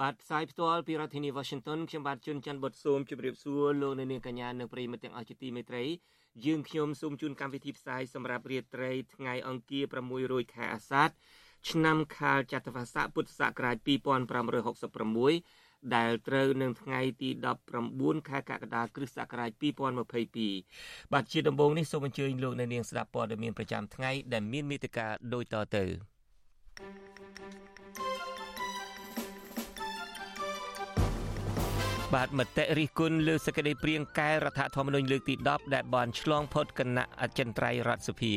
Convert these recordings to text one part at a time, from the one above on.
បាទផ្សាយផ្ទាល់ពីរដ្ឋធានី Washington ខ្ញុំបាទជួនច័ន្ទបុតស៊ូមជម្រាបសួរលោកអ្នកនាងកញ្ញានិងប្រិយមិត្តទាំងអស់ជាទីមេត្រីយើងខ្ញុំសូមជូនកម្មវិធីផ្សាយសម្រាប់រាត្រីថ្ងៃអង្គារ6រោចខែអាសាឍឆ្នាំខាលចត្វាស័កពុទ្ធសករាជ2566ដែលត្រូវនឹងថ្ងៃទី19ខែកក្កដាគ្រិស្តសករាជ2022បាទជាដំបូងនេះសូមអញ្ជើញលោកអ្នកនាងស្ដាប់ព័ត៌មានប្រចាំថ្ងៃដែលមានមេត្តាដូចតទៅ បាទមតិរិះគន់លើសេចក្តីព្រៀងកែរដ្ឋធម្មនុញ្ញលើកទី10ដែលបានឆ្លងផុតគណៈអចិន្ត្រៃយ៍រដ្ឋសភា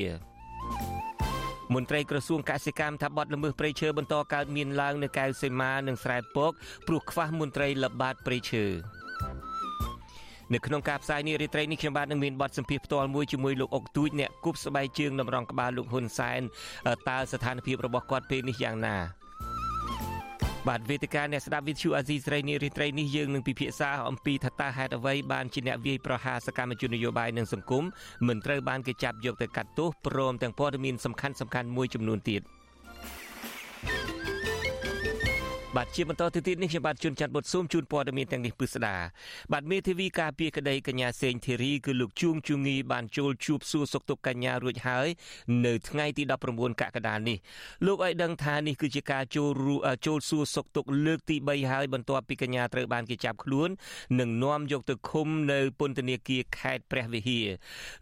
មន្ត្រីក្រសួងកសិកម្មថាបទល្មើសព្រៃឈើបន្តកើតមានឡើងនៅកៅសីមានិងស្រែពកព្រោះខ្វះមន្ត្រីល្បាតព្រៃឈើនៅក្នុងការផ្សាយនេះរាត្រីនេះខ្ញុំបាទនឹងមានបទសម្ភាសន៍ផ្ទាល់មួយជាមួយលោកអុកទូចអ្នកគប់ស្បែកជើងតម្រង់ក្បាលលោកហ៊ុនសែនតើស្ថានភាពរបស់គាត់ពេលនេះយ៉ាងណា បាទវេទិកាអ្នកស្ដាប់វិទ្យុអាស៊ីសេរីនារីត្រីនេះយើងនឹងពិភាក្សាអំពីថាតើហេតុអ្វីបានជាអ្នកវាយប្រហារសកម្មជននយោបាយនិងសង្គមមិនត្រូវបានគេចាប់យកទៅកាត់ទោសព្រមទាំងព័ត៌មានសំខាន់សំខាន់មួយចំនួនទៀត។ បាទជាបន្តទៅទៀតនេះខ្ញុំបាទជួនច័ន្ទបុតស៊ូមជូនព័ត៌មានទាំងនេះពិស្ដាបាទមេធាវីការពារក្តីកញ្ញាសេងធីរីគឺលោកជួងជូងីបានចូលជួបសួរសុខទុក្ខកញ្ញារួចហើយនៅថ្ងៃទី19កក្កដានេះលោកឲ្យដឹងថានេះគឺជាការចូលចូលសួរសុខទុក្ខលើកទី3ហើយបន្ទាប់ពីកញ្ញាត្រូវបានគេចាប់ខ្លួននិងនាំយកទៅឃុំនៅពន្ធនាគារខេត្តព្រះវិហារ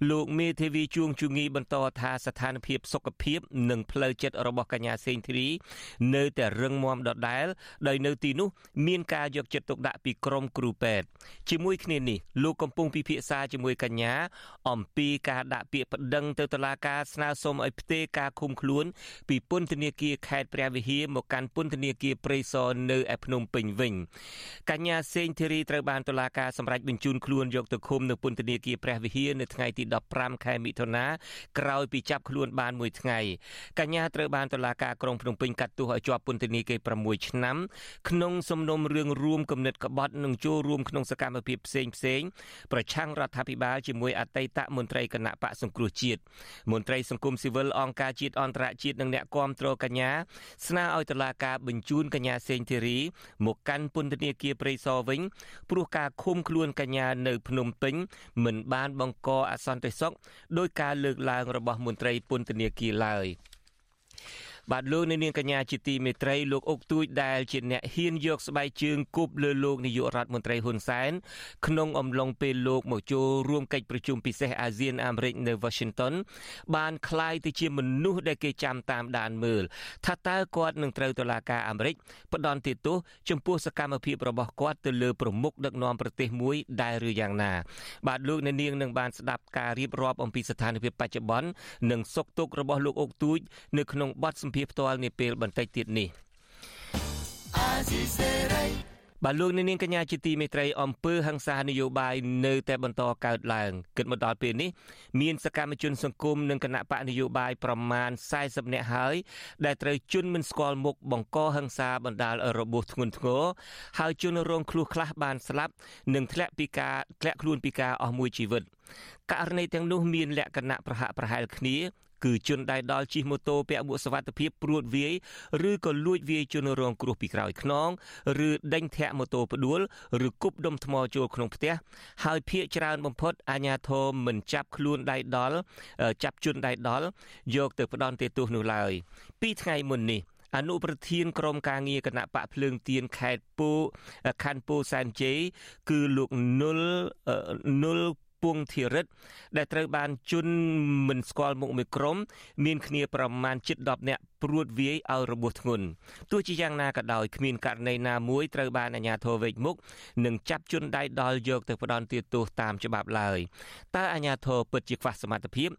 លោកមេធាវីជួងជូងីបន្តថាស្ថានភាពសុខភាព និងផ្លូវចិត្តរបស់កញ្ញាសេងធីរី នៅតែរឹងមាំដដែលដោយនៅទីនោះមានការយកចិត្តទុកដាក់ពីក្រមគ្រូពេទ្យជាមួយគ្នានេះលោកកំពុងពិភាក្សាជាមួយកញ្ញា អំពីការដាក់ពាក្យប្តឹងទៅតុលាការស្នើសុំឲ្យផ្ទេរការឃុំខ្លួន ពីពន្ធនាគារខេត្តព្រះវិហារមកកាន់ពន្ធនាគារព្រៃសរនៅឯភ្នំពេញវិញកញ្ញាសេងធីរីត្រូវបានតុលាការសម្រេចបញ្ជូនខ្លួនយកទៅឃុំនៅពន្ធនាគារព្រះវិហារនៅថ្ងៃទី15ខែមិថុនាក្រោយពីចាប់ខ្លួនបានមួយថ្ងៃកញ្ញាត្រូវបានតុលាការក្រុងភ្នំពេញកាត់ទោសឲ្យជាប់ពន្ធនាគារ6ឆ្នាំក្នុងសំណុំរឿងរួមគំនិតក្បត់និងចូលរួមក្នុងសកម្មភាពផ្សេងផ្សេងប្រឆាំងរដ្ឋាភិបាលជាមួយអតីតមន្ត្រីគណៈបកសង្គ្រោះជាតិមន្ត្រីសង្គមស៊ីវិលអង្គការជាតិអន្តរជាតិនិងអ្នកគាំទ្រកញ្ញាស្នើឲ្យតុលាការបញ្ជូនកញ្ញាសេងធីរីមកកាន់ពន្ធនាគារព្រៃសរវិញព្រោះការឃុំខ្លួនកញ្ញានៅភ្នំពេញមិនបានបង្កអសន្តិសុខដោយការលើកឡើងរបស់មន្ត្រីពន្ធនាគារឡើយ។ បាទលោកនាងកញ្ញាជាទីមេត្រីលោកអុកទូចដែលជាអ្នកហ៊ានយកស្បែកជើងគប់លើលោកនាយករដ្ឋមន្ត្រីហ៊ុនសែនក្នុងអំឡុងពេលលោកមកចូលរួមកិច្ចប្រជុំពិសេសអាស៊ានអាមេរិកនៅ Washington បានคล้ายទៅជាមនុស្សដែលគេចាំតាមដានមើលថាតើគាត់នឹងត្រូវតុលាការអាមេរិកផ្ដន្ទាទោសចំពោះសកម្មភាពរបស់គាត់ទៅលើប្រមុខដឹកនាំប្រទេសមួយដែលឬយ៉ាងណា បាទលោកនាងនឹងបានស្ដាប់ការរៀបរាប់អំពីស្ថានភាពបច្ចុប្បន្ននិងសុខទុក្ខរបស់លោកអុកទូចនៅក្នុងបទសម្ភា ាសភាផ្ទាល់នាពេលបន្តិចទៀតនេះបាទលោកនាងកញ្ញាជាទីមេត្រីអំពើហ ংস ានយោបាយនៅតែបន្តកើតឡើងគិតមកដល់ពេលនេះមានសកម្មជនសង្គមនិងគណៈបកនយោបាយប្រមាណ40នាក់ហើយដែលត្រូវជន់មិនស្គាល់មុខបង្កហ ংস ាបណ្ដាលរបួសធ្ងន់ធ្ងរហើយជនរងគ្រោះខ្លះបានស្លាប់និងធ្លាក់ពីការធ្លាក់ខ្លួនពីការអស់មួយជីវិតករណីទាំងនោះមានលក្ខណៈប្រហាក់ប្រហែលគ្នា គឺជនដែលដល់ជិះម៉ូតូពាក់មួកសុវត្ថិភាពព្រួតវាយឬក៏លួចវាយជនរងគ្រោះពីក្រោយខ្នងឬដេញធាក់ម៉ូតូផ្ដួលឬគប់ដុំថ្មចូលក្នុងផ្ទះហើយភ ieck ច្រើនបំផុតអាជ្ញាធរមិនចាប់ខ្លួនដៃដល់ចាប់ជនដៃដល់យកទៅផ្ដន់ទោសនោះឡើយពីថ្ងៃមុននេះអនុប្រធានក្រុមការងារគណៈបកភ្លើងទៀនខេត្តពូខណ្ឌពូសែនជ័យគឺលោកនុលនុល ពងធារិតដែលត្រូវបានជន់មិនស្គាល់មុខមួយក្រុមមានគ្នាប្រមាណជិត10នាក់ព្រួតវាយឲ្យរបួសធ្ងន់ទោះជាយ៉ាងណាក៏ដោយគ្មានករណីណាមួយត្រូវបានអាជ្ញាធរវេកមុខនិងចាប់ជនដៃដល់យកទៅផ្ដន់ទោសតាមច្បាប់ឡើយតើអាជ្ញាធរពិតជាខ្វះសមត្ថភាព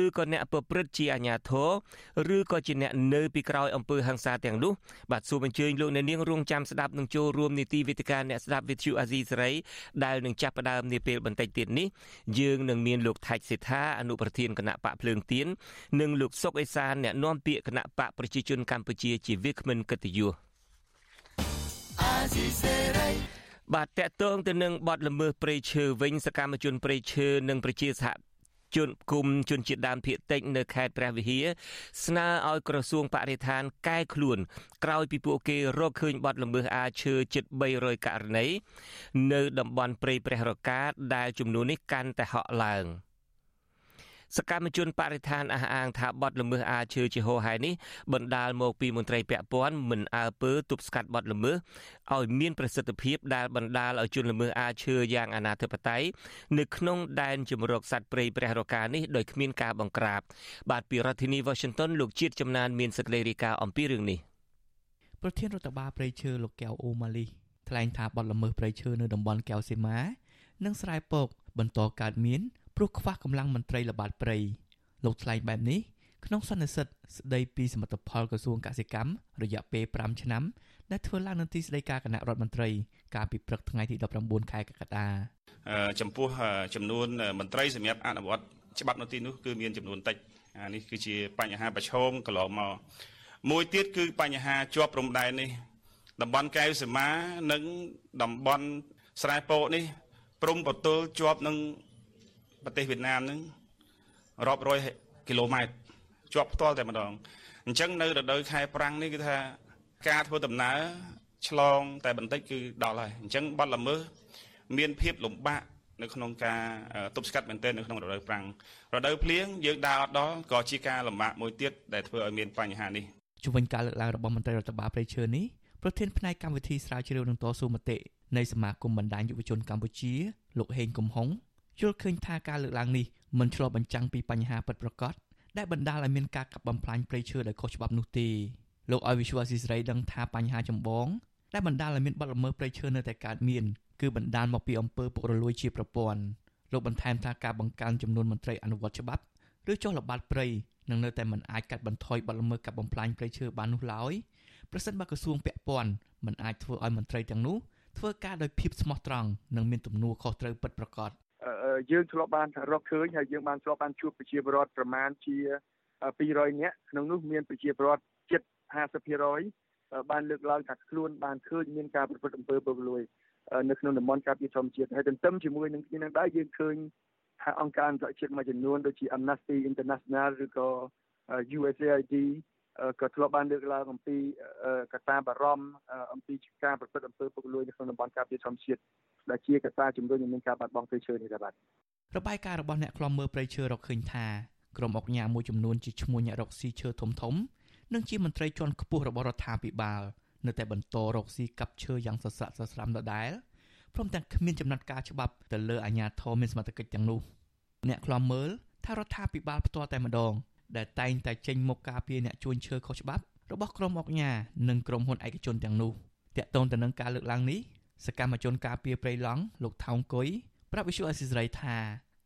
ឬក៏អ្នកប្រព្រឹត្តជាអាជ្ញាធរឬក៏ជាអ្នកនៅពីក្រោយអំពើហិង្សាទាំងនោះបាទសូមអញ្ជើញលោកអ្នកនាងរងចាំស្ដាប់នឹងចូលរួមនីតិវិទ្យាអ្នកស្ដាប់វិទ្យុអាស៊ីសេរីដែលនឹងចាប់ផ្ដើមនាពេលបន្តិចទៀតនេះយើងនឹងមានលោកថៃសិដ្ឋាអនុប្រធានគណៈបកភ្លើងទៀននិងលោកសុកអេសានអ្នកនាំពាក្យគណៈបកប្រជាជនកម្ពុជាជាវាគ្មិនកិត្តិយសបាទតកតងទៅនឹងបទល្មើសព្រៃឈើវិញសកម្មជនព្រៃឈើនិងប្រជាសហ ជនគុំជនជាតិដើមភាគតិចនៅខេត្តព្រះវិហារស្នើឲ្យក្រសួងបរិស្ថានកែខ្លួន ក្រោយពីពួកគេរកឃើញបទល្មើសអាឈើជិត300ករណីនៅតំបន់ព្រៃព្រះរកាដែលចំនួននេះកាន់តែហក់ឡើង។ សកម្មជនបរិស្ថានអះអាងថាបទល្មើសអាឈើជាហោហែនេះបណ្ដាលមកពីមន្ត្រីពាក់ព័ន្ធមិនអើពើទប់ស្កាត់បទល្មើសឲ្យមានប្រសិទ្ធភាពដែលបណ្ដាលឲ្យជនល្មើសអាឈើយ៉ាងអនាធិបតេយ្យនៅក្នុងដែនជំរកសត្វព្រៃព្រះរកានេះដោយគ្មានការបង្ក្រាបបាទពីរដ្ឋធានី Washington លោកជាតិចំណានមានសេចក្តីរាយការណ៍អំពីរឿងនេះប្រធានរដ្ឋបាលព្រៃឈើលោកកែវអូម៉ាលីថ្លែងថាបទល្មើសព្រៃឈើនៅតំបន់កែវសីមា និងស្រែពកបន្តកើតមាន ព្រោះខ្វះកម្លាំងមន្ត្រីល្បាតព្រៃលោកថ្លែងបែបនេះក្នុងសន្និសីទស្ដីពីសមិទ្ធផលក្រសួងកសិកម្មរយៈពេល5ឆ្នាំដែលធ្វើឡើងនៅទីស្តីការគណៈរដ្ឋមន្ត្រីកាលពីព្រឹកថ្ងៃទី19ខែកក្កដាចំពោះចំនួនមន្ត្រីសម្រាប់អនុវត្តច្បាប់នៅទីនោះគឺមានចំនួនតិចអានេះគឺជាបញ្ហាប្រឈមកន្លងមកមួយទៀតគឺបញ្ហាជាប់ព្រំដែននេះតំបន់កែវសីមានិងតំបន់ស្រែពកនេះព្រំបទល់ជាប់នឹង ប្រទេសវៀតណាមនឹងរាប់រយគីឡូម៉ែត្រជាប់ផ្ទាល់តែម្ដងអញ្ចឹងនៅរដូវខែប្រាំងនេះគឺថាការធ្វើដំណើរឆ្លង តែបន្តិចគឺដល់ហើយអញ្ចឹងបាត់ល្មើសមានភាពលំបាកនៅក្នុងការទប់ស្កាត់មែនទែននៅក្នុងរដូវប្រាំងរដូវភ្លៀងយើងដើរអត់ដល់ក៏ជាការលំបាកមួយទៀតដែលធ្វើឲ្យមានបញ្ហានេះជំវិញការលើកឡើងរបស់មន្ត្រីរដ្ឋបាលព្រៃឈើនេះប្រធានផ្នែកកម្មវិធីស្រាវជ្រាវនឹងតស៊ូមតិនៃសមាគមបណ្ដាញយុវជនកម្ពុជាលោកហេងកំហុង យល់ឃើញថាការលើកឡើងនេះមិនឆ្លុះបញ្ចាំងពីបញ្ហាពិតប្រាកដដែលបណ្ដាលឲ្យមានការកាប់បំផ្លាញព្រៃឈើដោយខុសច្បាប់នោះទេលោកឲ្យវិសុវអស៊ីសេរីដឹងថាបញ្ហាចម្បងដែលបណ្ដាលឲ្យមានបទល្មើសព្រៃឈើនៅតែកើតមានគឺបណ្ដាលមកពីអំពើពុករលួយជាប្រព័ន្ធលោកបន្ថែមថាការបង្កើនចំនួនមន្ត្រីអនុវត្តច្បាប់ឬចុះល្បាតព្រៃនឹងនៅតែមិនអាចកាត់បន្ថយបទល្មើសកាប់បំផ្លាញព្រៃឈើបាននោះឡើយប្រសិនបើក្រសួងពាក់ព័ន្ធមិនអាចធ្វើឲ្យមន្ត្រីទាំងនោះធ្វើការដោយភាពស្មោះត្រង់និងមានទំនួលខុសត្រូវពិតប្រាកដ យើងធ្លាប់បានរកឃើញហើយយើងបានធ្លាប់បានជួបប្រជាពលរដ្ឋប្រមាណជា200នាក់ក្នុងនោះមានប្រជាពលរដ្ឋជិត50%បានលើកឡើងថាខ្លួនបានឃើញមានការប្រព្រឹត្តអំពើពុករលួយនៅក្នុងតំបន់ការពារធម្មជាតិហើយទន្ទឹមជាមួយនឹងគ្នានឹងដែរយើងឃើញថាអង្គការអន្តរជាតិមួយចំនួនដូចជា Amnesty International ឬក៏ USAID ក៏ធ្លាប់បានលើកឡើងអំពីកត្តាបារម្ភអំពីការប្រព្រឹត្តអំពើពុករលួយនៅក្នុងតំបន់ការពារធម្មជាតិ ដែលជាកត្តាជំរុញឲ្យមានការបាត់បង់ព្រៃឈើនេះដែរបាទរបាយការណ៍របស់អ្នកខ្លំមើលព្រៃឈើរកឃើញថាក្រុមអុកញ៉ាមួយចំនួនជាឈ្មោះអ្នករកស៊ីឈើធំធំនិងជាមន្ត្រីជាន់ខ្ពស់របស់រដ្ឋាភិបាលនៅតែបន្តរកស៊ីកាប់ឈើយ៉ាងសស្រាក់សស្រាំដដែលព្រមទាំងគ្មានចំណាត់ការច្បាប់ទៅលើអាជ្ញាធរមានសមត្ថកិច្ចទាំងនោះអ្នកខ្លំមើលថារដ្ឋាភិបាលផ្ទាល់តែម្ដងដែលតែងតែចេញមុខការពារអ្នកជួញឈើខុសច្បាប់របស់ក្រុមអុកញ៉ានិងក្រុមហ៊ុនឯកជនទាំងនោះតាក់ទងទៅនឹងការលើកឡើងនេះ សកម្មជនការពារព្រៃឡង់លោកថោងគុយប្រាប់វិសុអសិសរីថា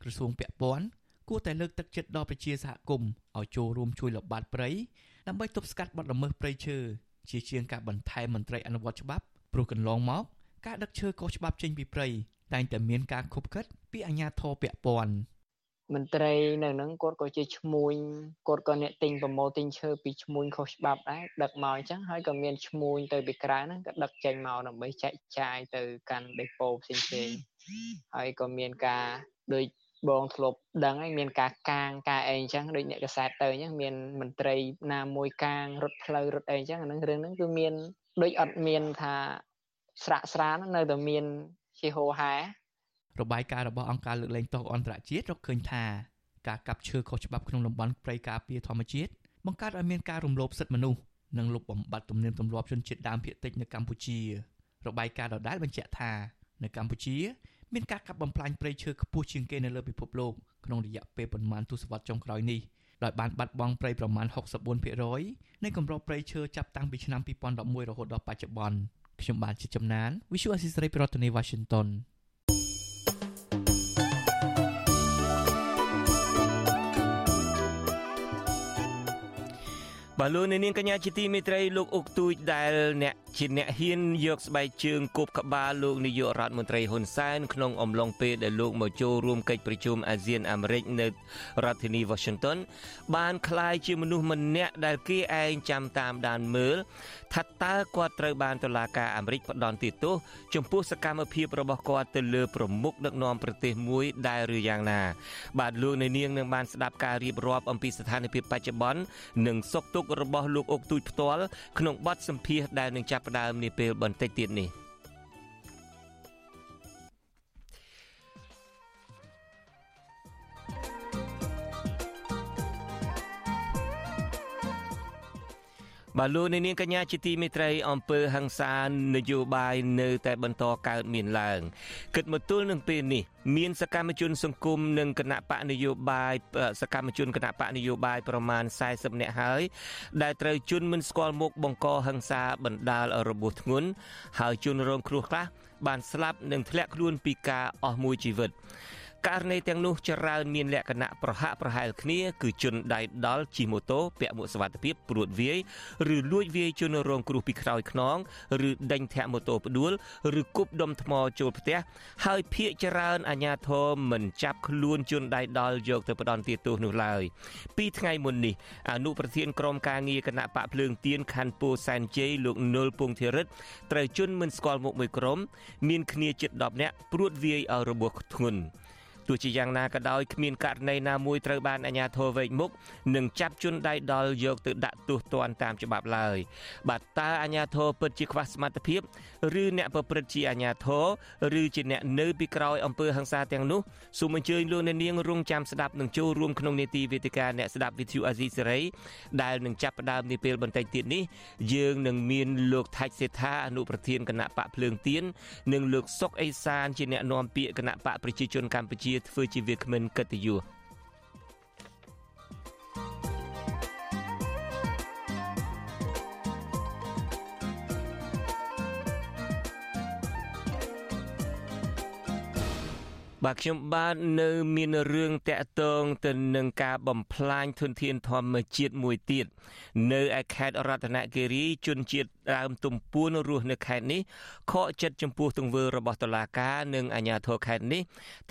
ក្រសួងពាក់ព័ន្ធគួរតែលើកទឹកចិត្តដល់ប្រជាសហគមន៍ឲ្យចូលរួមជួយល្បាតព្រៃដើម្បីទប់ស្កាត់បទល្មើសព្រៃឈើជាជាងការបន្ថែមមន្ត្រីអនុវត្តច្បាប់ព្រោះកន្លងមកការដឹកឈើខុសច្បាប់ចេញពីព្រៃតែងតែមានការខុបខិតពីអាជ្ញាធរពាក់ព័ន្ធ មន្ត្រីនៅហ្នឹងគាត់ក៏ជាឈ្មួញគាត់ក៏អ្នកទិញប្រម៉ូទិញឈើពីឈ្មួញខុសច្បាប់ដែរដឹកមកអញ្ចឹងហើយក៏មានឈ្មួញទៅពីក្រៅហ្នឹងក៏ដឹកចេញមកដើម្បីចែកចាយទៅកាន់ដេប៉ូផ្សេងផ្សេងហើយក៏មានការដូចបងធ្លាប់ដឹងហើយមានការកាងការអីអញ្ចឹងដូចអ្នកកសែតទៅអញ្ចឹងមានមន្ត្រីណាមួយកាងរត់ផ្លូវរត់អីអញ្ចឹងអានឹងរឿងហ្នឹងគឺមានដូចអត់មានថាស្រាក់ស្រាននៅតែមានជាហោហែ របាយការណ៍របស់អង្គការលើកលែងទោសអន្តរជាតិរកឃើញថាការកាប់ឈើខុសច្បាប់ក្នុងតំបន់ព្រៃការពារធម្មជាតិបង្កើតឲ្យមានការរំលោភសិទ្ធិមនុស្សនិងលុបបំបាត់ទំនៀមទម្លាប់ជនជាតិដើមភាគតិចនៅកម្ពុជា របាយការណ៍ដដែលបញ្ជាក់ថានៅកម្ពុជាមានការកាប់បំផ្លាញព្រៃឈើខ្ពស់ជាងគេនៅលើពិភពលោកក្នុងរយៈពេលប្រមាណទសវត្សរ៍ចុងក្រោយនេះដោយបានបាត់បង់ព្រៃប្រមាណ64%នៃគម្របព្រៃឈើចាប់តាំងពីឆ្នាំ2011រហូតដល់បច្ចុប្បន្នខ្ញុំបានជាចំណាន Visual Assisray ប្រធានាទី Washington បាទលោកនាងកញ្ញាជាទីមេត្រីលោកអុកទូចដែលអ្នកជាអ្នកហ៊ានយកស្បែកជើងគប់ក្បាលលោកនាយករដ្ឋមន្ត្រីហ៊ុនសែនក្នុងអំឡុងពេលដែលលោកមកចូលរួមកិច្ចប្រជុំអាស៊ានអាមេរិកនៅរដ្ឋធានី Washington បានក្លាយជាមនុស្សម្នាក់ដែលគេឯងចាំតាមដានមើល ថាតើគាត់ត្រូវបានតុលាការអាមេរិកផ្ដន្ទាទោសចំពោះសកម្មភាពរបស់គាត់ទៅលើប្រមុខដឹកនាំប្រទេសមួយដែលឬយ៉ាងណាបាទលោកនាងនឹងបានស្ដាប់ការរៀបរាប់អំពីស្ថានភាពបច្ចុប្បន្ននិងសុខទុក្ខរបស់លោកអុកទូចផ្ទាល់ក្នុងបទសម្ភាសន៍ដែលនឹងចាប់ផ្ដើមនាពេលបន្តិចទៀតនេះ បាទលោកនាងកញ្ញាជាទីមេត្រីអំពើហ ংস ានយោបាយនៅតែបន្តកើតមានឡើងគិតមកទល់នឹងពេលនេះមានសកម្មជនសង្គមនិងគណៈបកនយោបាយសកម្មជនគណៈបកនយោបាយប្រមាណ40នាក់ហើយដែលត្រូវជន់មិនស្គាល់មុខបង្កហ ংস ាបណ្ដាលរបួសធ្ងន់ហើយជនរងគ្រោះខ្លះបានស្លាប់និងធ្លាក់ខ្លួនពីការអស់មួយជីវិត ករណីទាំងនោះច្រើនមានលក្ខណៈប្រហាក់ប្រហែលគ្នាគឺជនដៃដល់ជិះម៉ូតូពាក់មួកសុវត្ថិភាពព្រួតវាយឬលួចវាយជនរងគ្រោះពីក្រោយខ្នងឬដេញធាក់ម៉ូតូផ្ដួលឬគប់ដុំថ្មចូលផ្ទះហើយភ ieck ច្រើនអាជ្ញាធរមិនចាប់ខ្លួនជនដៃដល់យកទៅផ្ដន់ទោសនោះឡើយពីថ្ងៃមុននេះអនុប្រធានក្រុមការងារគណៈបកភ្លើងទៀនខណ្ឌពោធិ៍សែនជ័យលោកនុលពងធិរិតត្រូវជន់មិនស្គាល់មុខមួយក្រុមមានគ្នាជិត10នាក់ព្រួតវាយឲ្យរបួសធ្ងន់ ទោះជាយ៉ាងណាក៏ដោយគ្មានករណីណាមួយត្រូវបានអាជ្ញាធរវែកមុខនិងចាប់ជនដៃដល់យកទៅដាក់ទោសទណ្ឌតាមច្បាប់ឡើយបាទតើអាជ្ញាធរពិតជាខ្វះសមត្ថភាពឬអ្នកប្រព្រឹត្តជាអាជ្ញាធរឬជាអ្នកនៅពីក្រោយអំពើហិង្សាទាំងនោះសូមអញ្ជើញលោកអ្នកនាងរងចាំស្ដាប់និងចូលរួមក្នុងនេតិវេទិកាអ្នកស្ដាប់វិទ្យុអាស៊ីសេរីដែលនឹងចាប់ផ្ដើមនាពេលបន្តិចទៀតនេះយើងនឹងមានលោកថាច់សេដ្ឋាអនុប្រធានគណៈបកភ្លើងទៀននិងលោកសុកអេសានជាអ្នកនាំពាក្យគណៈបកប្រជាជនកម្ពុជាធ្វើជាវាគ្មិនកិត្តិយស បាទខ្ញុំបាទនៅមានរឿងតាក់ទងទៅនឹងការបំផ្លាញធនធានធម្មជាតិមួយទៀតនៅឯខេត្តរតនគិរីជនជាតិដើមទំពួនរស់នៅខេត្តនេះខកចិត្តចំពោះទង្វើរបស់តុលាការនិងអាជ្ញាធរខេត្តនេះ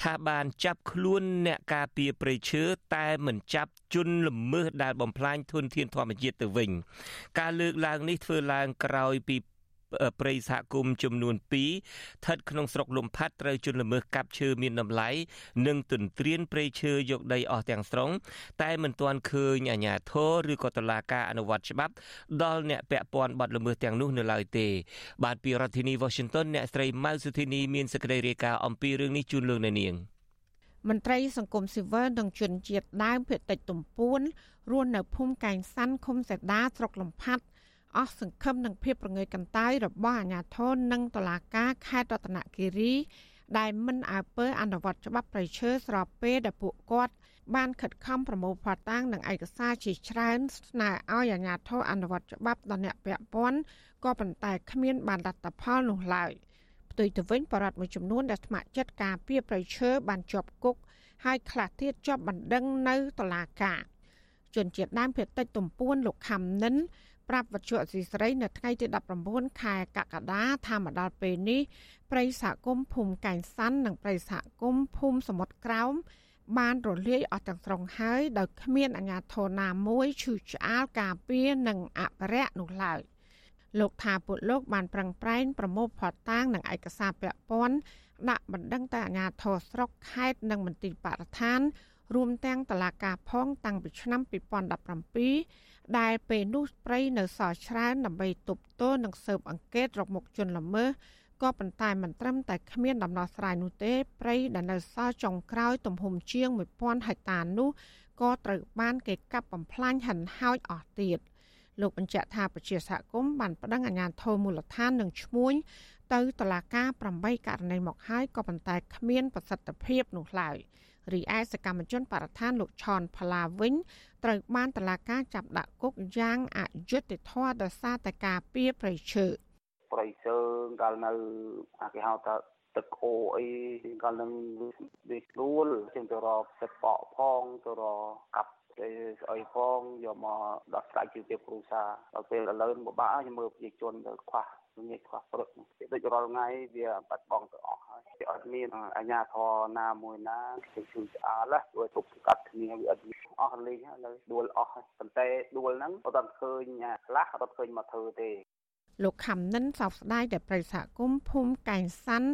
ថាបានចាប់ខ្លួនអ្នកការពារព្រៃឈើតែមិនចាប់ជនល្មើសដែលបំផ្លាញធនធានធម្មជាតិទៅវិញ ការលើកឡើងនេះធ្វើឡើងក្រោយពី ព្រៃសហគមន៍ចំនួន2ស្ថិតក្នុងស្រុកលំផាត់ត្រូវជន់ល្មើសកាប់ឈើមានតម្លៃនិងទន្ទ្រានព្រៃឈើយកដីអស់ទាំងស្រុងតែមិនទាន់ឃើញអាជ្ញាធរឬក៏តុលាការអនុវត្តច្បាប់ដល់អ្នកពាក់ព័ន្ធបាត់ល្មើសទាំងនោះនៅឡើយទេបាទពីរដ្ឋធានី Washington អ្នកស្រីម៉ៅសុធីនីមានសេចក្តីរាយការណ៍អំពីរឿងនេះជូនលោកអ្នកនាងមន្ត្រីសង្គមស៊ីវិលនិងជនជាតិដើមភាគតិចទំពួនរស់នៅភូមិកែងសាន់ឃុំសេដាស្រុកលំផាត់ អស់សង្ឃឹមនឹងភាពប្រងើយកន្តើយរបស់អាជ្ញាធរនិងតុលាការខេត្តរតនគិរី ដែលមិនអើពើអនុវត្តច្បាប់ប្រៃឈើស្របពេលដែលពួកគាត់បានខិតខំប្រមូលផតតាំងនិងឯកសារជាច្រើនស្នើឲ្យអាជ្ញាធរអនុវត្តច្បាប់ដល់អ្នកពាក់ព័ន្ធក៏ប៉ុន្តែគ្មានបានលទ្ធផលនោះឡើយផ្ទុយទៅវិញបរដ្ឋមួយចំនួនដែលស្ម័គ្រចិត្តការពីប្រៃឈើបានជាប់គុកហើយខ្លះទៀតជាប់បណ្ដឹងនៅតុលាការជនជាតិដើមភាគតិចទំពួនលោកខំនិន ប្រាប់វត្ថុអសីស្រីនៅថ្ងៃទី19ខែកក្កដាថាមកដល់ពេលនេះប្រិយសហគមន៍ភូមិកែងសាន់និងប្រិយសហគមន៍ភូមិសមុទ្រក្រោមបានរលាយអស់ទាំងស្រុងហើយដោយគ្មានអាជ្ញាធរណាមួយឈឺឆ្អាលការពារនិងអភិរក្សនោះឡើយលោកថាពួកលោកបានប្រឹងប្រែងប្រមូលផតតាងនិងឯកសារពាក់ព័ន្ធដាក់បណ្ដឹងទៅអាជ្ញាធរស្រុកខេត្តនិងមន្ទីរបរិស្ថានរួមទាំងតឡាការផងតាំងពីឆ្នាំ2017 ដែលពេលនោះព្រៃនៅសល់ច្រើនដើម្បីទប់ទល់និងស៊ើបអង្កេតរកមុខជនល្មើសក៏ប៉ុន្តែមិនត្រឹមតែគ្មានដំណោះស្រាយនោះទេព្រៃដែលនៅសល់ចុងក្រោយទំហំជាង1000ហិកតានោះក៏ត្រូវបានគេកាប់បំផ្លាញហិនហោចអស់ទៀតលោកបញ្ជាក់ថាប្រជាសហគមន៍បានប្តឹងអាជ្ញាធរមូលដ្ឋាននិងឈ្មួញទៅតុលាការ8ករណីមកហើយក៏ប៉ុន្តែគ្មានប្រសិទ្ធភាពនោះឡើយ រីឯសកម្មជនបរិស្ថានលោកឆនផល្លាវិញត្រូវបានតុលាការចាប់ដាក់គុកយ៉ាងអយុត្តិធម៌ដោយសារតែការពៀប្រៃឈើប្រៃឈើកាលនៅអាគេហៅថាទឹកអូអីកាលនឹងវាស្រួលជាងទៅរកទឹកបកផងទៅរកកាប់ទៅស្អីផងយកមកដោះស្រាយជីវភាពគ្រួសារដល់ពេលឥឡូវពិបាកខ្ញុំមើលប្រជាជនទៅខ្វះងាយខ្វះព្រឹកដូចរាល់ថ្ងៃវាបាត់បង់ទៅអស់ហើយវា អត់មានអាជ្ញាធរណាមួយណាគេជួយស្អាតជួយទប់ស្កាត់គ្នាវាអត់អស់លេងហើយឥឡូវដួលអស់ហើយប៉ុន្តែដួលហ្នឹងអត់ឃើញខ្លះអត់ឃើញមកធ្វើទេលោកខំនិនសោកស្ដាយដែលប្រិយសហគមន៍ភូមិកែងសាន់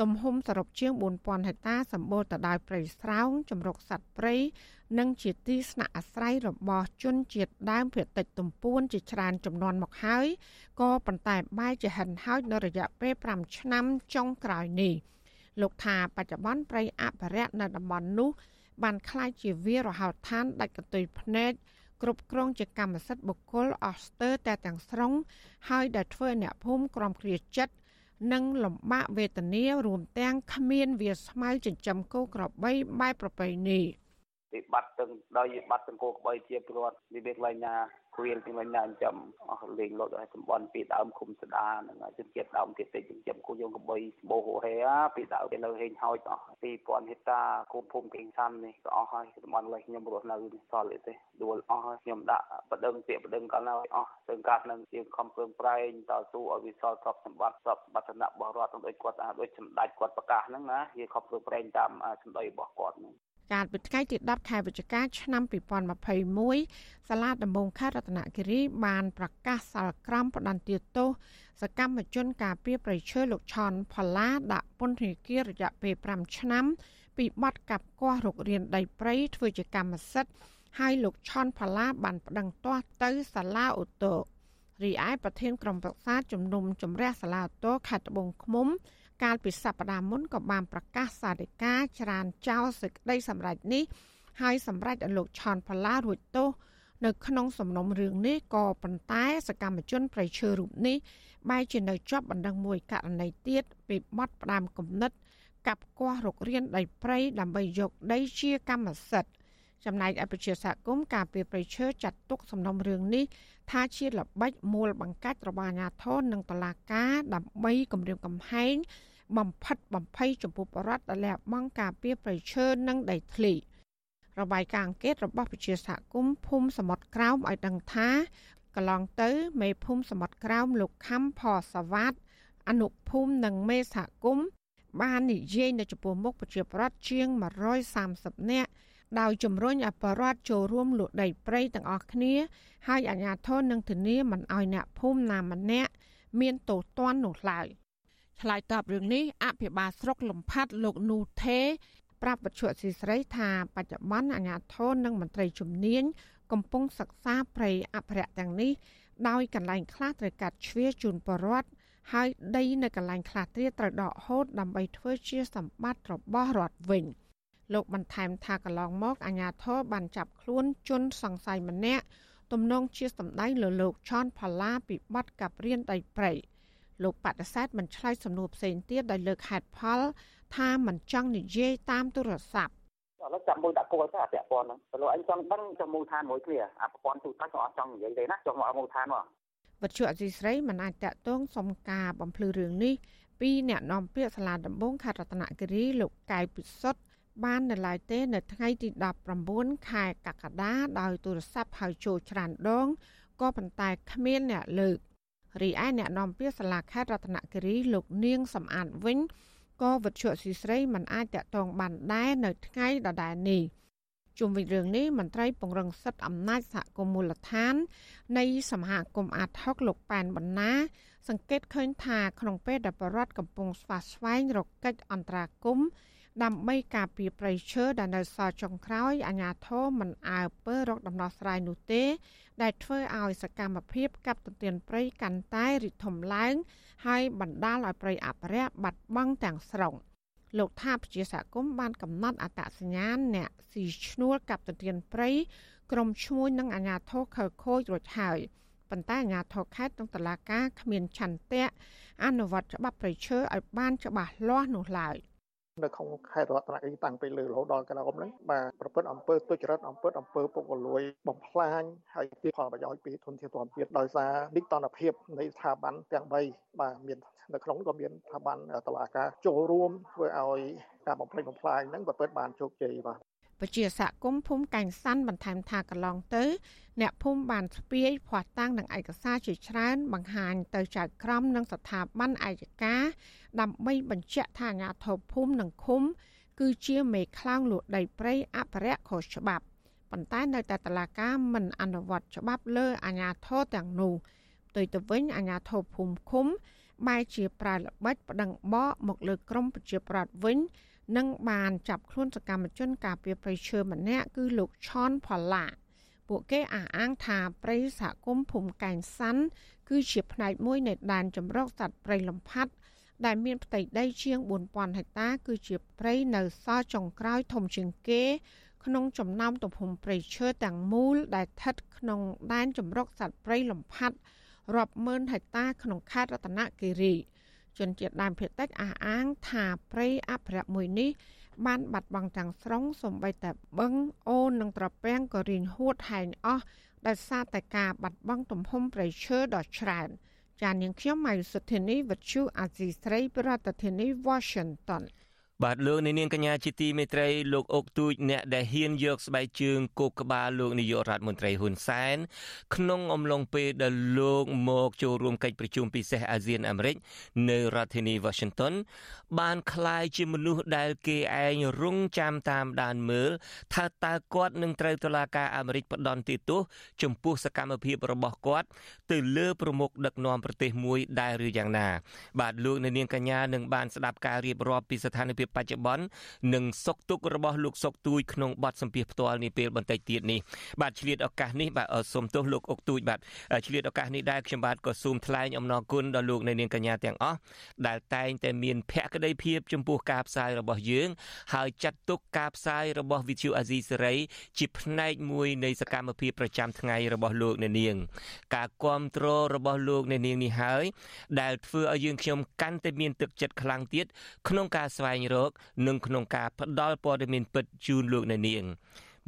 ទំហំសរុបជាង4000ហិកតាសម្បូរទៅដោយព្រៃស្រោងចម្រុកសត្វព្រៃនិងជាទីស្នាក់អាស្រ័យរបស់ជនជាតិដើមភាគតិចទំពួនជាច្រើនចំនួនមកហើយក៏ប៉ុន្តែបែរជាហិនហោចនៅរយៈពេល5ឆ្នាំចុងក្រោយនេះ លោកថាបច្ចុប្បន្នព្រៃអភិរក្សនៅតំបន់នោះ បានคล้ายជាវារហោឋានដាច់កន្ទុយភ្នែកគ្រប់គ្រងជាកម្មសិទ្ធិបុគ្គលអស់ស្ទើរតែទាំងស្រុង ហើយដែលធ្វើអ្នកភូមិក្រំគ្រាចិត្តនិងលំបាកវេទនារួមទាំងគ្មានវាស្មៅចិញ្ចឹមគោក្របីបែបប្រពៃណីវិបត្តិទាំងដោយវិបត្តិទាំងគោក្របីជាប្រវត្តិវិបត្តិឡើងណា គ្រៀលពីវិញណាចិញ្ចឹមអស់លេងលត់ឲ្យតំបន់ពីដើមឃុំស្ដានឹងជនជាតិដើមទៀតតិចចិញ្ចឹមគោយើងក្របីបោហហេពីដើមទៅលើហេងហោចអស់2000ហិកតាគោភូមិកេងសាន់នេះក៏អស់ហើយតំបន់លេខខ្ញុំរស់នៅសល់ទេដួលអស់ហើយខ្ញុំដាក់បដិងពាក្យបដិងកាលណាអស់ទៅកាត់នឹងជាខំប្រឹងប្រែងតស៊ូឲ្យវាសល់ទ្រព្យសម្បត្តិទ្រព្យសម្បត្តិរបស់រដ្ឋដូចគាត់ដូចសម្ដេចគាត់ប្រកាសហ្នឹងណាវាខំប្រឹងប្រែងតាមសម្ដីរបស់គាត់ហ្នឹង កាលពីថ្ងៃទី10ខែវិច្ឆិកាឆ្នាំ2021សាលាដំបងខេត្តរតនគិរីបានប្រកាសសាលក្រមផ្ដន្ទាទោសសកម្មជនការពារប្រៃឈើលោកឆនផល្លាដាក់ពន្ធនាគាររយៈពេល5ឆ្នាំ ពីបទកាប់គាស់រុករានដីព្រៃធ្វើជាកម្មសិទ្ធិហើយលោកឆនផល្លាបានប្តឹងទាស់ទៅសាលាឧទ្ធរ រីឯប្រធានក្រុមប្រឹក្សាជំនុំជម្រះសាលាឧទ្ធរខេត្តត្បូងឃ្មុំ កាលពីសប្តាហ៍មុនក៏បានប្រកាសសាធិការច្រានចោលសេចក្តីសម្រេចនេះហើយសម្រេចឲ្យលោកឆនផល្លារួចទោសនៅក្នុងសំណុំរឿងនេះក៏ប៉ុន្តែសកម្មជនប្រៃឈើរូបនេះបែរជានៅជាប់បណ្ដឹងមួយករណីទៀតពីបទផ្ដាំគំនិតកាប់គាស់រុករានដីព្រៃដើម្បីយកដីជាកម្មសិទ្ធិចំណែកអភិជាសហគមន៍ការពីប្រៃឈើចាត់ទុកសំណុំរឿងនេះ ថាជាល្បិចមូលបង្កាច់របស់អាជ្ញាធរនិងតុលាការដើម្បីគម្រាមកំហែងបំផិតបំភ័យចំពោះបរដ្ឋដែលលះបង់ការពីប្រៃឈើនិងដីធ្លីរបាយការណ៍អង្កេតរបស់វិជាសហគមន៍ភូមិសមុទ្រក្រោមឲ្យដឹងថាកន្លងទៅមេភូមិសមុទ្រក្រោមលោកខំផសវ៉ាតអនុភូមិនិងមេសហគមន៍បាននិយាយនៅចំពោះមុខប្រជាប្រដ្ឋជាង130នាក់ ដោយជំរុញឲ្យបរដ្ឋចូលរួមលក់ដីព្រៃទាំងអស់គ្នា ហើយអាជ្ញាធរនឹងធានាមិនឲ្យអ្នកភូមិណាម្នាក់មានទោសទណ្ឌនោះឡើយឆ្លើយតបរឿងនេះអភិបាលស្រុកលំផាត់លោកនូថេប្រាប់វិទ្យុស៊ីស្រីថាបច្ចុប្បន្នអាជ្ញាធរនិងមន្ត្រីជំនាញកំពុងសិក្សាព្រៃអភិរក្សទាំងនេះដោយកន្លែងខ្លះត្រូវកាត់ជ្រៀជូនបរដ្ឋហើយដីនៅកន្លែងខ្លះទៀតត្រូវដកហូតដើម្បីធ្វើជាសម្បត្តិរបស់រដ្ឋវិញ។ លោកបន្ថែមថាកន្លងមកអាជ្ញាធរបានចាប់ខ្លួនជនសង្ស័យម្នាក់ទំនងជាសម្ដែងលើលោកឆនផល្លាពីបទកាប់រៀនដីព្រៃលោកបដិសេធមិនឆ្លើយសំណួរផ្សេងទៀតដោយលើកហេតុផល ថាមិនចង់និយាយតាមទូរស័ព្ទឥឡូវចាំមួយដាក់គោលទៅអាពាក់ព័ន្ធហ្នឹងទៅលោកអញចង់ដឹងចាំមូលដ្ឋានមួយគ្នាអាប្រព័ន្ធទូតាច់ក៏អត់ចង់និយាយទេណាចង់មកមូលដ្ឋានមកវិទ្យុអសីស្រីមិនអាចតាក់ទងសុំការបំភ្លឺរឿងនេះពីអ្នកនាំពាក្យសាលាដំបងខេត្តរតនគិរីលោកកៅពិសុទ្ធ បាននៅឡើយទេ នៅថ្ងៃទី19ខែកក្កដាដោយទូរស័ព្ទហៅចូលច្រើនដងក៏ប៉ុន្តែគ្មានអ្នកលើករីឯអ្នកនាំពាក្យសាលាខេត្តរតនគិរីលោកនាងសំអាតវិញក៏វិទ្យុស៊ីស្រីមិនអាចតាក់ទងបានដែរនៅថ្ងៃដដែលនេះជុំវិញរឿងនេះមន្ត្រីពង្រឹងសិទ្ធិអំណាចសហគមន៍មូលដ្ឋាន នៃសមាគមអាត6លោកប៉ែនបណ្ណា សង្កេតឃើញថាក្នុងពេលដែលបរដ្ឋកំពុងស្វាស្វែងរកកិច្ចអន្តរាគមន៍ ដើម្បីការពារប្រៃឈើដែលនៅសល់ចុងក្រោយអាជ្ញាធរមិនអើពើរកដំណោះស្រាយនោះទេ ដែលធ្វើឲ្យសកម្មភាពកាប់ទន្ទ្រានព្រៃកាន់តែរីកធំឡើង ហើយបណ្ដាលឲ្យព្រៃអភិរក្សបាត់បង់ទាំងស្រុងលោកថាប្រជាសហគមន៍បានកំណត់អត្តសញ្ញាណអ្នកស៊ីឈ្នួលកាប់ទន្ទ្រានព្រៃក្រុមឈ្មួញនិងអាជ្ញាធរខលខូចរួចហើយប៉ុន្តែអាជ្ញាធរខេត្តនិងតុលាការគ្មានឆន្ទៈអនុវត្តច្បាប់ប្រៃឈើឲ្យបានច្បាស់លាស់នោះឡើយ នៅក្នុងខេត្តរតនគិរីតាំងពីលើរហូតដល់កណ្ដោមហ្នឹងបាទប្រព្រឹត្តអំពើទុច្ចរិតអំពើអំពើពុករលួយបំផ្លាញហើយទីផលប្រយោជន៍ពីធនធានធម្មជាតិដោយសារនិកតនភាពនៃស្ថាប័នទាំង3បាទមាននៅក្នុងក៏មានស្ថាប័នតឡាការចូលរួមធ្វើឲ្យការបំផ្លិចបំផ្លាញហ្នឹងប្រព្រឹត្តបានជោគជ័យបាទ ពជាសហគមន៍ភូមិកែងសាន់បន្ថែមថាកន្លងទៅ អ្នកភូមិបានស្ពាយភ័ស្តុតាងនិងឯកសារជាច្រើន បង្ហាញទៅចៅក្រមនិងស្ថាប័នឯកការដើម្បីបញ្ជាក់ថាអាជ្ញាធរភូមិនិងឃុំ គឺជាមេខ្លោងលួចដីព្រៃអភិរក្សខុសច្បាប់ប៉ុន្តែនៅតែតឡាការមិនអនុវត្តច្បាប់លើអាជ្ញាធរទាំងនោះផ្ទុយទៅវិញអាជ្ញាធរភូមិឃុំបែរជាប្រើល្បិចប្តឹងបកមកលើក្រមប្រជាប្រដ្ឋវិញ និងបានចាប់ខ្លួនសកម្មជនការពារព្រៃឈើម្នាក់គឺលោកឆនផល្លាពួកគេអះអាងថាព្រៃសហគមន៍ភូមិកែងសាន់គឺជាផ្នែកមួយនៃដែនចម្រុកសត្វព្រៃលំផាត់ដែលមានផ្ទៃដីជាង4000ហិកតា គឺជាព្រៃនៅសល់ចុងក្រោយធំជាងគេ ក្នុងចំណោមទំហំព្រៃឈើទាំងមូលដែលស្ថិតក្នុងដែនចម្រុកសត្វព្រៃលំផាត់រាប់ម៉ឺនហិកតាក្នុងខេត្តរតនគិរី ជនជាតិដើមភាគតិចអះអាងថាព្រៃអភិរក្សមួយនេះ បានបាត់បង់ទាំងស្រុងសំបីតែបឹងអូននិងត្រពាំងក៏រីងហួតហែងអស់ដោយសារតែការបាត់បង់ទំហំព្រៃឈើដ៏ច្រើនចាននាងខ្ញុំម៉ៃសុធានីវិទ្យុអាស៊ីស្រីប្រធានាធិបតី Washington បាទលោកនាងកញ្ញាជាទីមេត្រីលោកអុកទូចអ្នកដែលហ៊ានយកស្បែកជើងគោកក្បាលលោកនាយករដ្ឋមន្ត្រីហ៊ុនសែនក្នុងអំឡុងពេលដែលលោកមកចូលរួមកិច្ចប្រជុំពិសេសអាស៊ានអាមេរិកនៅរដ្ឋធានី Washington បានคล้ายជាមនុស្សដែលគេឯងរងចាំតាមដានមើលថាតើគាត់នឹងត្រូវតុលាការអាមេរិកផ្ដន់ទោសចំពោះសកម្មភាពរបស់គាត់ទៅលើប្រមុខដឹកនាំប្រទេសមួយដែរឬយ៉ាងណា បាទលោកនាងកញ្ញានឹងបានស្ដាប់ការរៀបរាប់ពីស្ថានភាព ពបច្ចុប្បន្ននិងសុខទុក្ខរបស់លោកសុកទូចក្នុងបទសម្ភាសផ្ទាល់នេះពេលបន្តិចទៀតនេះបាទឆ្លៀតឱកាសនេះបាទសូមទោសលោកអុកទូចបាទឆ្លៀតឱកាសនេះដែរខ្ញុំបាទក៏សូមថ្លែងអំណរគុណដល់លោកនាងកញ្ញាទាំងអស់ដែលតែងតែមានភក្ដីភាពចំពោះការផ្សាយរបស់យើងហើយចាត់ទុកការផ្សាយរបស់ Vithu Azizi Serai ជាផ្នែកមួយនៃសកម្មភាពប្រចាំថ្ងៃរបស់លោកអ្នកនាង ការគ្រប់គ្រងរបស់លោកអ្នកនាងនេះហើយដែលធ្វើឲ្យយើងខ្ញុំកាន់តែមានទឹកចិត្តខ្លាំងទៀតក្នុងការស្វែងរកនិងក្នុងការផ្ដល់ព័ត៌មានពិតជូនលោកអ្នកនាង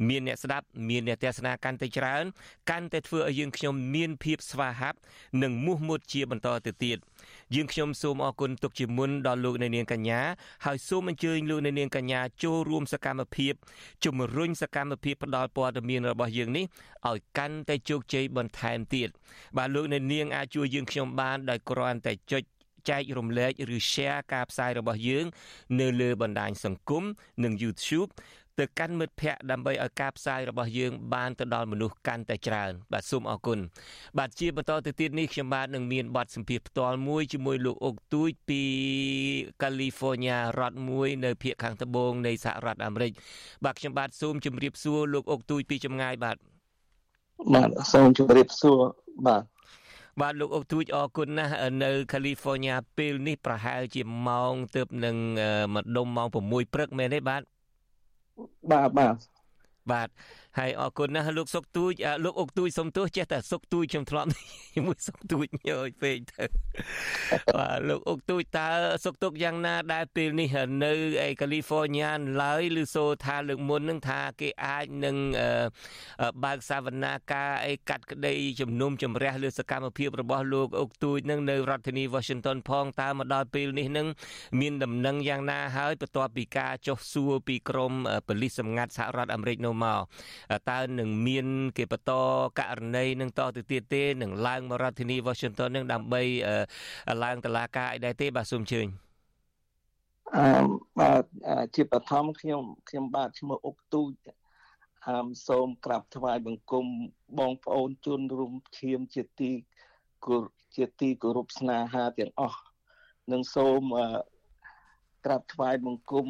មានអ្នកស្ដាប់មានអ្នកទស្សនាកាន់តែច្រើនកាន់តែធ្វើឲ្យយើងខ្ញុំមានភាពស្វាហាប់និងមោះមុតជាបន្តទៅទៀតយើងខ្ញុំសូមអរគុណទុកជាមុនដល់លោកអ្នកនាងកញ្ញាហើយសូមអញ្ជើញលោកអ្នកនាងកញ្ញាចូលរួមសកម្មភាពជំរុញសកម្មភាពផ្ដល់ព័ត៌មានរបស់យើងនេះឲ្យកាន់តែជោគជ័យបន្ថែមទៀតបាទលោកអ្នកនាងអាចជួយយើងខ្ញុំបានដោយគ្រាន់តែចុច ចែករំលែកឬ share ការផ្សាយរបស់យើង នៅលើបណ្ដាញសង្គមនិង YouTube ទៅកាន់មិត្តភ័ក្តិដើម្បីឲ្យការផ្សាយរបស់យើង បានទៅដល់មនុស្សកាន់តែច្រើន បាទសូមអរគុណបាទជាបន្តទៅទៀតនេះខ្ញុំបាទនឹងមានបទសម្ភាសផ្ទាល់មួយជាមួយលោកអុកទូចពី California រដ្ឋមួយនៅភាគខាងត្បូងនៃសហរដ្ឋអាមេរិកបាទខ្ញុំបាទសូមជម្រាបសួរលោកអុកទូចពីចម្ងាយបាទបាទសូមជម្រាបសួរបាទ បាទលោកអុកទូចអរគុណណាស់នៅ California ពេលនេះប្រហែលជាម៉ោងទៅនឹងម្ដុំម៉ោង6ព្រឹកមែនទេបាទបាទបាទបាទ ហើយអរគុណណាស់លោកសុកទូចលោកអុកទូចសុំទោសចេះតែសុកទូចខ្ញុំធ្លាប់ជាមួយសុកទូចញយពេកទៅបាទលោកអុកទូចតើសុកទុកយ៉ាងណាដែលពេលនេះនៅឯកាលីហ្វ័រញ៉ាឡើយឬសូថាលើកមុននឹងថាគេអាចនឹងបើកសវនាការអីកាត់ក្តីជំនុំជម្រះលើសកម្មភាពរបស់លោកអុកទូចនឹងនៅរដ្ឋធានី Washington ផងតើមកដល់ពេលនេះនឹងមានដំណឹងយ៉ាងណាហើយបន្ទាប់ពីការចុះសួរពីក្រមប៉ូលីសសម្ងាត់សហរដ្ឋអាមេរិកនោះមកតើនឹងមាន គេបន្តករណីនឹងតទៅទៀតទេនឹងឡើងមករដ្ឋធានី Washington នឹងដើម្បីឡើងតឡាការអីដែរទេបាទសូមអញ្ជើញអឺបាទជាបឋមខ្ញុំខ្ញុំបាទឈ្មោះអុកទូចអឺសូមក្រាបថ្វាយបង្គំបងប្អូនជនរួមឈាមជាទីគោរជាទីគោរពស្នេហាទាំងអស់និងសូមក្រាបថ្វាយបង្គំ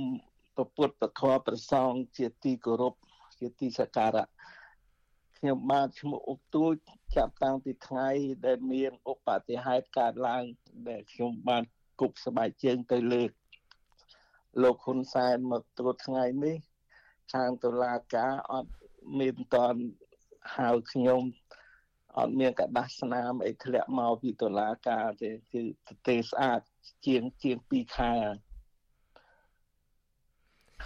ប្រពុតពធប្រសងជាទីគោរព ជាទីសក្ការៈខ្ញុំបាទឈ្មោះអុកទួចចាប់តាំងពីថ្ងៃដែលមានឧបតិហេតុកើតឡើង ដែលខ្ញុំបានគប់ស្បែកជើងទៅលើកលោកហ៊ុនសែនមកត្រួតថ្ងៃនេះខាងតុលាការអត់មានតន់ហៅខ្ញុំអត់មានកដាស់ស្នាមអីធ្លាក់មកពីតុលាការទេគឺទេស្អាតជាងជាង2ខែ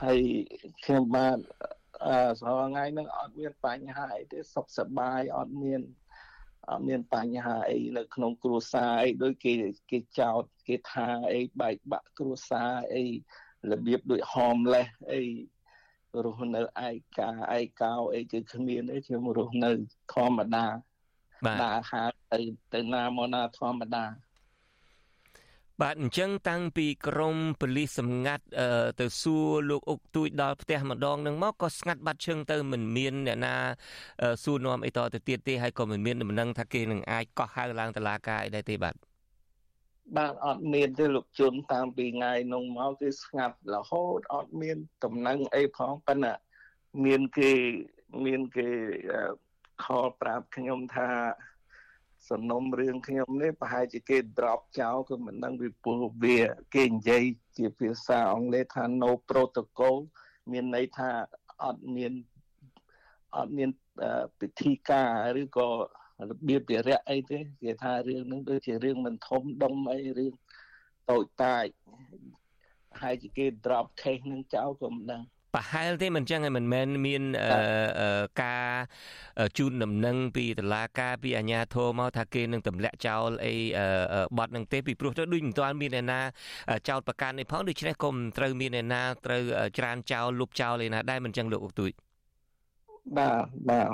ហើយខ្ញុំបានអឺ សរថ្ងៃហ្នឹងអត់មានបញ្ហាអីទេសុខសប្បាយអត់មានអត់មានបញ្ហាអីនៅក្នុងគ្រួសារអីដូចគេគេចោតគេថាអីបែកបាក់គ្រួសារអីរបៀបដូច homeless អីរស់នៅឯកាឯកោអីគឺគ្មានទេខ្ញុំរស់នៅធម្មតាបាទដើរហើរទៅទៅណាមកណាធម្មតា បាទអញ្ចឹងតាំងពីក្រមប៉ូលីសសម្ងាត់ទៅសួរលោកអុកទួយដល់ផ្ទះម្ដងនឹងមកក៏ស្ងាត់បាត់ឈឹងទៅមិនមានអ្នកណាសួរនាំអីតទៅទៀតទេហើយក៏មិនមានដំណឹងថាគេនឹងអាចកោះហៅឡើងតុលាការអីដែរទេបាទបាទអត់មានទេលោកជុនតាំងពីថ្ងៃនោះមកគឺស្ងាត់រហូតអត់មានដំណឹងអីផងប៉ុន្តែមានគេមានគេខលប្រាប់ខ្ញុំថា សំណុំរឿងខ្ញុំនេះប្រហែលជាគេ drop ចោលគឺមិនដឹងពីព្រោះវា គេនិយាយជាភាសាអង់គ្លេសថា no protocol មានន័យថាអត់មានអត់មានពិធីការឬក៏របៀបវិរៈអីទេគេថារឿងហ្នឹងដូចជារឿងមិនធំដុំអីរឿងតូចតាចហើយជាគេ drop case ហ្នឹងចោលក៏មិនដឹង ប្រហែលទេមិនចឹងហើយមិនមែនមានការជូនដំណឹងពីតឡាការពីអាជ្ញាធរមកថាគេនឹងទម្លាក់ចោលអីបត់នឹងទេពីព្រោះទៅដូចមិនទាន់មានអ្នកណាចោលប្រកាន់នេះផងដូច្នេះក៏មិនត្រូវមានអ្នកណាត្រូវច្រានចោលលុបចោលឯណាដែរមិនចឹងលោកអុកទួយបាទបាទ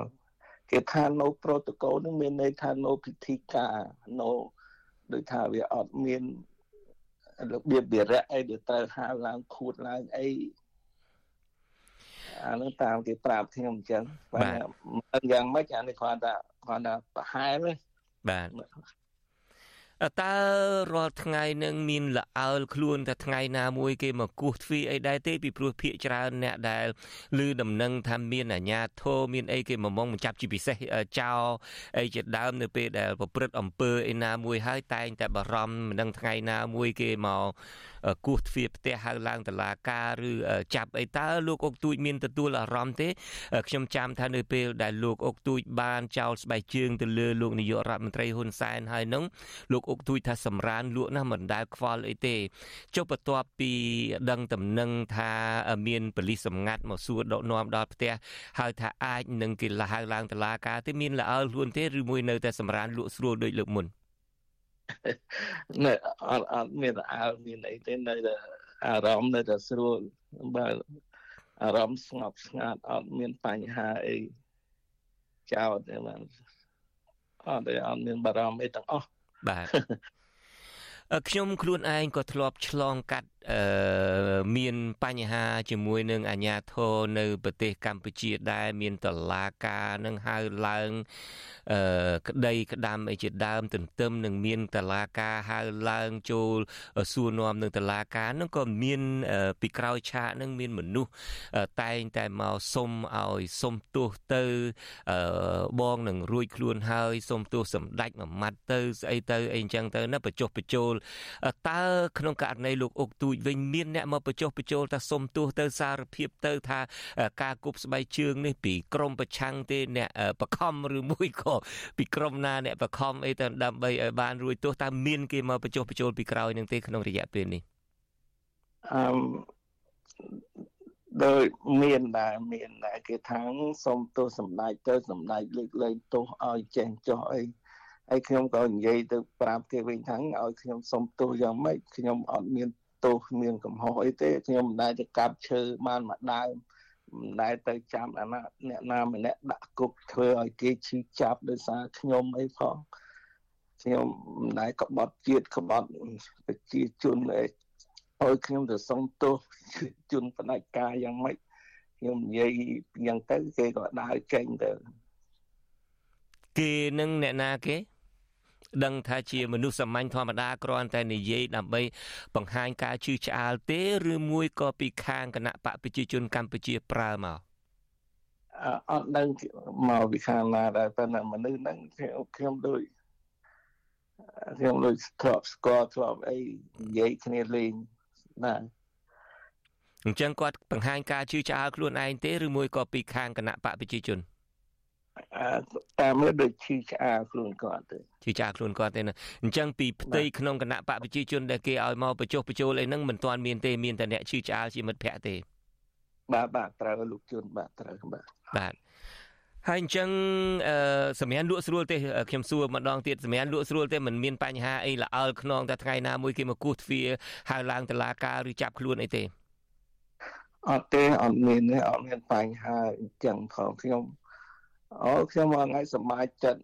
គេថា no protocol នឹងមានន័យថា no ពិធីការ no ដូចថាវាអត់មានរបៀបវិរៈអីដែលត្រូវហៅឡើងខួតឡើងអី អានឹងតាមគេប្រាប់ខ្ញុំអញ្ចឹងបាទយ៉ាងម៉េចអានេះគាត់ថាគាត់ថាប្រហែលបាទ តើរាល់ថ្ងៃនឹងមានលអើលខ្លួនតែថ្ងៃណាមួយគេមកគោះទ្វារអីដែរទេពីព្រោះភាកច្រើនអ្នកដែលឮដំណឹងថាមានអាញាធរមានអីគេមកមកចាប់ជាពិសេសចោអីជាដើមនៅពេលដែលប្រព្រឹត្តអំពើឯណាមួយហើយតែងតែបារម្ភមិនដឹងថ្ងៃណាមួយគេមកគោះទ្វារផ្ទះហៅឡើងតឡាការឬចាប់អីតើលោកអុកទូចមានទទួលអារម្មណ៍ទេខ្ញុំចាំថានៅពេលដែលលោកអុកទូចបានចោលស្បែកជើងទៅលើលោកនាយករដ្ឋមន្ត្រីហ៊ុនសែនហើយនឹងលោកអុកទូចថាសម្រានលក់ណាស់មិនដែលខ្វល់អីទេចុះបន្ទាប់ពីដឹងតំណឹងថាមានបលិសសម្ងាត់មកសួរដកនាំដល់ផ្ទះហើយថាអាចនឹងគេលះហៅឡើងតឡាការទេមានលអើខ្លួនទេឬមួយនៅតែសម្រានលក់ស្រួលដូចលើកមុននៅអត់អត់មានអើមានអីទេនៅតែអារម្មណ៍នៅតែស្រួលបើអារម្មណ៍ស្ងប់ស្ងាត់អត់មានបញ្ហាអីចោលទេបាទអត់ទេអត់មានបារម្ភអីទាំងអស់ បាទខ្ញុំខ្លួនឯងក៏ធ្លាប់ឆ្លងកាត់អឺមានបញ្ហាជាមួយនឹងអាញាធរនៅប្រទេសកម្ពុជាដែរមានតឡាការនឹងហៅឡើងអឺក្តីក្តាំអីជាដើមទន្ទឹមនឹងមានតឡាការហៅឡើងចូលសួរនាំនឹងតឡាការនឹងក៏មានពីក្រោយឆាកនឹងមានមនុស្សតែងតែមកសុំឲ្យសុំទោសទៅអឺបងនឹងរួចខ្លួនហើយសុំទោសសម្ដេចមួយម៉ាត់ទៅស្អីទៅអីអញ្ចឹងទៅណាបញ្ចុះបញ្ចូលតើក្នុងករណីលោកអុកទូចវិញមានអ្នកមកបញ្ចុះបញ្ចូលថាសុំទោសទៅសារភាពទៅថាការគប់ស្បែកជើងនេះពីក្រមប្រឆាំងទេអ្នកបខំឬមួយក៏ពីក្រុមណាអ្នកបខំអីទៅដើម្បីឲ្យបានរួចទោសតើមានគេមកបញ្ចុះបញ្ចូលពីក្រោយនឹងទេក្នុងរយៈពេលនេះអឺដោយមានដែរមានដែរគេថាសុំទោសសម្ដេចទៅសម្ដេចលើកលែងទោសឲ្យចេះចុះអីហើយខ្ញុំក៏និយាយទៅប្រាប់គេវិញថាឲ្យខ្ញុំសុំទោសយ៉ាងម៉េចខ្ញុំអត់មាន ទោសមានកំហុសអីទេខ្ញុំមិនដែលទៅកាប់ឈើបានមួយដើមមិនដែលទៅចាំអាណាអ្នកណាម្នាក់ដាក់គុកធ្វើឲ្យគេឈឺចាប់ដោយសារខ្ញុំអីផងខ្ញុំមិនដែលក្បត់ជាតិក្បត់ប្រជាជនអីឲ្យខ្ញុំទៅសុំទោសជនបដិការយ៉ាងម៉េចខ្ញុំនិយាយយ៉ាងទៅគេក៏ដើរចេញទៅគេនឹងអ្នកណាគេ ដឹងថាជាមនុស្សសាមញ្ញធម្មតាគ្រាន់តែនិយាយដើម្បីបង្ហាញការជឿឆ្អាលទេឬមួយក៏ពីខាងគណៈបកប្រជាជនកម្ពុជាប្រើមកអត់ដឹងមកពីខាងណាដែរតែមនុស្សហ្នឹងខ្ញុំដូចខ្ញុំដូចធ្លាប់ស្គាល់ធ្លាប់អីនិយាយគ្នាលេងណាអញ្ចឹងគាត់បង្ហាញការជឿឆ្អាលខ្លួនឯងទេឬមួយក៏ពីខាងគណៈបកប្រជាជន តាមមើលដូចឈឺឆ្អាលខ្លួនគាត់ទៅឈឺឆ្អាលខ្លួនគាត់ទេណាអញ្ចឹងពីផ្ទៃក្នុងគណៈបកប្រជាជនដែលគេឲ្យមកបញ្ចុះបញ្ចូលអីហ្នឹងមិនទាន់មានទេមានតែអ្នកឈឺឆ្អាលជាមិត្តភ័ក្តិទេបាទបាទត្រូវលោកជួនបាទត្រូវបាទបាទហើយអញ្ចឹងអឺសម្រាប់លក់ស្រួលទេខ្ញុំសួរម្ដងទៀតសម្រាប់លក់ស្រួលទេមិនមានបញ្ហាអីល្អល់ខ្នងតែថ្ងៃណាមួយគេមកគោះទ្វារហៅឡើងតឡាការឬចាប់ខ្លួនអីទេអត់ទេអត់មានទេអត់មានបញ្ហាអញ្ចឹងផងខ្ញុំ អូខ្ញុំមួយថ្ងៃសប្បាយចិត្ត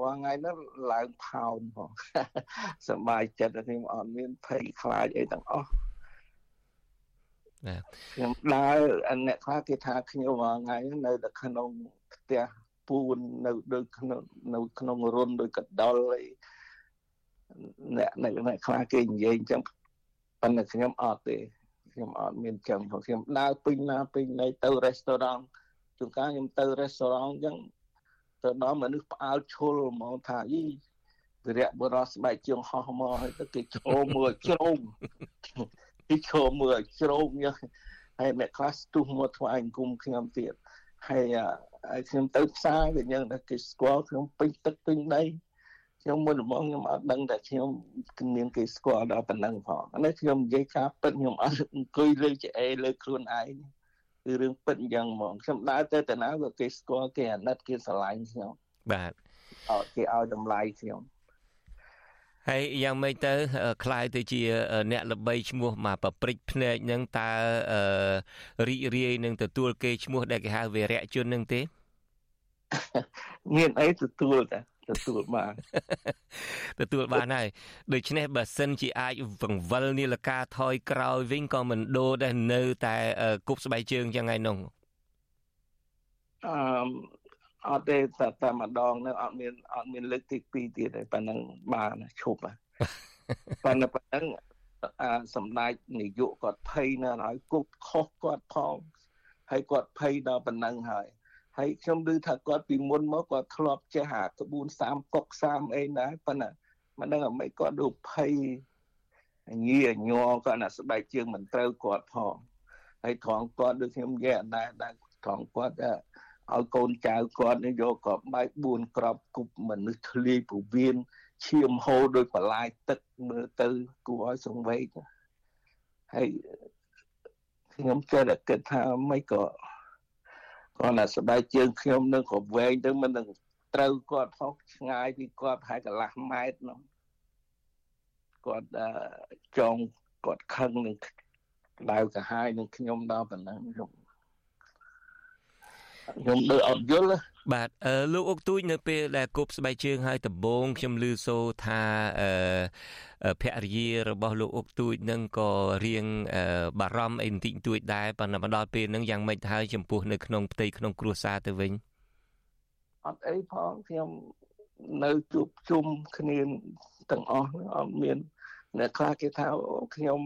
មួយថ្ងៃនោះឡើងផោនផងសប្បាយចិត្តខ្ញុំអត់មានភ័យខ្លាចអីទាំងអស់ណាខ្ញុំដើរអ្នកខ្លះគេថាខ្ញុំមួយថ្ងៃនៅតែក្នុងផ្ទះពួននៅដូចក្នុងនៅក្នុងរុនដូចកដុលអីអ្នកអ្នកខ្លះគេនិយាយអញ្ចឹងប៉ុន្តែខ្ញុំអត់ទេខ្ញុំអត់មានចឹងព្រោះខ្ញុំដើរពេញណាពេញណីទៅរេស្តូរ៉ង់ ជួនកាលខ្ញុំទៅរេស្តូរ៉ង់អញ្ចឹងទៅដល់មនុស្សផ្អើលឈុលហ្មងថាយីវិរៈបរោះស្បែកជើងហោះមកហើយទៅគេចូលមើលជ្រោមគេចូលមើលជ្រោមយ៉ាងហើយអ្នកខ្លះស្ទុះមកថ្វាយអង្គមខ្ញុំទៀតហើយខ្ញុំទៅផ្សារគេយ៉ាងតែគេស្គាល់ខ្ញុំពេញទឹកពេញដីខ្ញុំមុនដំបូងខ្ញុំអត់ដឹងតែខ្ញុំមានគេស្គាល់ដល់ប៉ុណ្ណឹងផងនេះខ្ញុំនិយាយការពិតខ្ញុំអត់អង្គុយលើច្អេលើខ្លួនឯង គឺរឿងពិតអញ្ចឹងហ្មងខ្ញុំដើរទៅតាណាក៏គេស្គាល់គេអាណិតគេស្រឡាញ់ខ្ញុំបាទអត់គេឲ្យតម្លៃខ្ញុំហើយយ៉ាងម៉េចទៅคล้ายទៅជាអ្នកល្បីឈ្មោះមកប្រព្រិចភ្នែកនឹងតើរីករាយនឹងទទួលគេឈ្មោះដែលគេហៅវីរៈជននឹងទេមានអីទទួលតា ទទួលបានទទួលបានហើយដូច្នេះបើសិនជាអាចវង្វិលនីលកាថយក្រោយវិញក៏មិនដូរដែរនៅ តែគប់ស្បែកជើងយ៉ាងថ្ងៃនោះអឺអត់ទេតែតែម្ដងនៅអត់មានអត់មានលើកទី2ទៀតទេប៉ណ្ណឹងបានឈប់ប៉ុន្តែប៉ណ្ណឹងអាសម្ដេចនាយកគាត់ភ័យណាស់ហើយគប់ខុសគាត់ផងហើយគាត់ភ័យដល់ប៉ុណ្ណឹងហើយ ហើយខ្ញុំឮថាគាត់ពីមុនមកគាត់ធ្លាប់ចេះអាក្បួន30កុក30អីណាប៉ុន្តែមិនដឹងអ្មេចគាត់ដូចភ័យញីញ័រគាត់ណាស្បែកជើងមិនត្រូវគាត់ផងហើយត្រង់គាត់ដូចខ្ញុំនិយាយអត់ដែរដែរត្រង់គាត់ឲ្យកូនចៅគាត់នេះយកក្របបែក4ក្របគប់មនុស្សធ្លាយពវៀនឈាមហូរដោយបលាយទឹកមើលទៅគួរឲ្យសង្វេគហើយខ្ញុំចេះតែគិតថាមិនក៏ គាត់តែស្បែកជើងខ្ញុំនឹងក៏វែងទៅមិននឹងត្រូវគាត់ផុសឆ្ងាយពីគាត់ប្រហែលកន្លះម៉ែត្រនោះគាត់ចងគាត់ខឹងនឹងដៅកាហាយនឹងខ្ញុំដល់ប៉ុណ្ណឹងខ្ញុំខ្ញុំដូចអត់យល់ បាទអឺលោកអុកទូចនៅពេលដែលគប់ស្បែកជើងហើយដំបងខ្ញុំឮសូថាអឺភរិយារបស់លោកអុកទូចនឹងក៏រៀងបារម្ភអីបន្តិចបន្តួចដែរប៉ុន្តែមកដល់ពេលហ្នឹងយ៉ាងម៉េចទៅហើយចំពោះនៅក្នុងផ្ទៃក្នុងគ្រួសារទៅវិញអត់អីផងខ្ញុំនៅជួបជុំគ្នាទាំងអស់អត់មានអ្នកខ្លះគេថាខ្ញុំ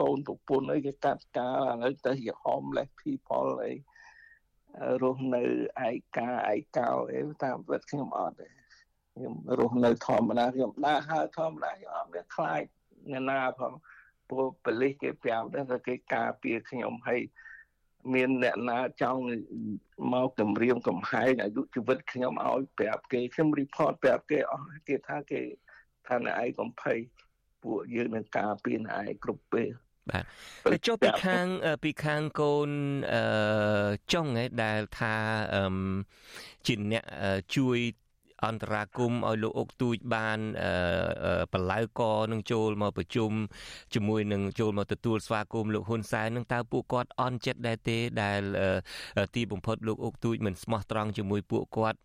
កូនប្រពន្ធអីគេកាត់ការឥឡូវទៅជា homeless people អី រស់នៅឯកាឯកោអីតាមពិតខ្ញុំអត់ទេខ្ញុំរស់នៅធម្មតាខ្ញុំដើរហើរធម្មតាខ្ញុំអត់មានខ្លាចអ្នកណាផងព្រោះប៉ូលីសគេប្រាប់ដែរថាគេការពារខ្ញុំហើយមានអ្នកណាចង់មកគម្រាមកំហែងអាយុជីវិតខ្ញុំឲ្យប្រាប់គេខ្ញុំ report ប្រាប់គេអស់គេថាគេថាអ្នកឯងកំភៃពួកយើងនឹងការពារអ្នកឯងគ្រប់ពេល បាទទៅចុះពីខាងពីខាងកូនអឺចុងឯដែលថាអឺជាអ្នកជួយអន្តរាគមឲ្យលោកអុកទូចបានបលៅកនឹងចូលមកប្រជុំជាមួយនឹងចូលមកទទួលស្វាគមន៍លោកហ៊ុនសែននឹងតើពួកគាត់អន់ចិត្តដែរទេដែលទីបំផុតលោកអុកទូចមិនស្មោះត្រង់ជាមួយពួកគាត់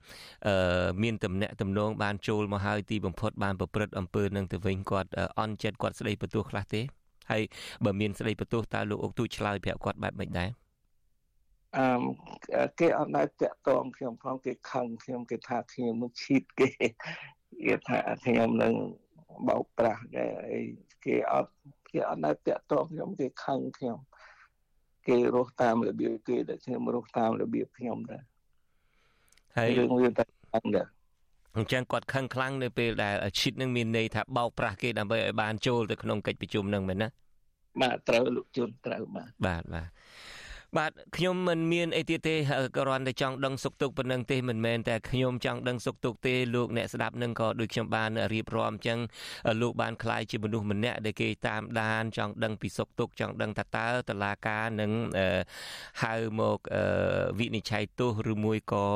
មានតំណែងតំណងបានចូលមកហើយទីបំផុតបានប្រព្រឹត្តអំពើនឹងទៅវិញគាត់អន់ចិត្តគាត់ស្ដីបន្ទោសខ្លះទេ ហើយបើមានស្ដីបន្ទោសតើលោកអុកទូចឆ្លើយប្រាប់គាត់បែបម៉េចដែរអឺគេអត់ដែរតាក់តងខ្ញុំផងគេខឹងខ្ញុំគេថាខ្ញុំនឹងឈៀតគេគេថាខ្ញុំនឹងបោកប្រាស់គេអីគេអត់គេអត់ដែរតាក់តងខ្ញុំគេខឹងខ្ញុំគេរស់តាមរបៀបគេដែលខ្ញុំរស់តាមរបៀបខ្ញុំដែរហើយរឿងវាតែខឹងដែរ អញ្ចឹងគាត់ខឹងខ្លាំងនៅពេលដែលឈិតនឹងមានន័យថាបោកប្រាស់គេដើម្បីឲ្យបានចូលទៅក្នុងកិច្ចប្រជុំនឹងមែនណាបាទត្រូវលោកជុនត្រូវបាទបាទបាទ បាទខ្ញុំមិនមានអីទៀតទេគ្រាន់តែចង់ដឹងសុខទុក្ខប៉ុណ្ណឹងទេមិនមែនតែខ្ញុំចង់ដឹងសុខទុក្ខទេលោកអ្នកស្ដាប់នឹងក៏ដូចខ្ញុំបានរៀបរាប់អញ្ចឹងលោកបានខ្លាយជាមនុស្សម្នាក់ដែលគេតាមដានចង់ដឹងពីសុខទុក្ខចង់ដឹងថាតើតឡាការនឹងហៅមកវិនិច្ឆ័យទោសឬមួយក៏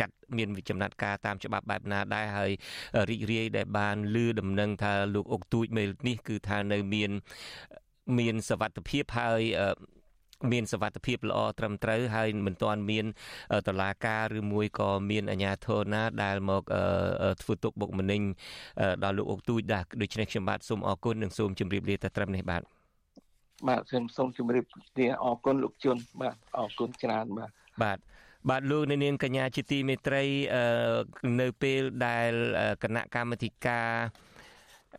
ចាត់មានចំណាត់ការតាមច្បាប់បែបណាដែរហើយរីករាយដែលបានលឺដំណឹងថាលោកអុកទូចមេលនេះគឺថានៅមានមានសវត្ថភាពហើយ មានសវត្ថភាពល្អត្រឹមត្រូវហើយមិនទាន់មានតឡាការឬមួយក៏មានអាជ្ញាធរណាដែលមកធ្វើទុកបុកម្នេញដល់លោកអុកទូចដែរដូច្នេះខ្ញុំបាទសូមអរគុណនិងសូមជម្រាបលាតែត្រឹមនេះបាទបាទខ្ញុំសូមជម្រាបលាអរគុណលោកជនបាទអរគុណច្រើនបាទបាទបាទលោកនាងកញ្ញាជាទីមេត្រីនៅពេលដែលគណៈកម្មាធិការ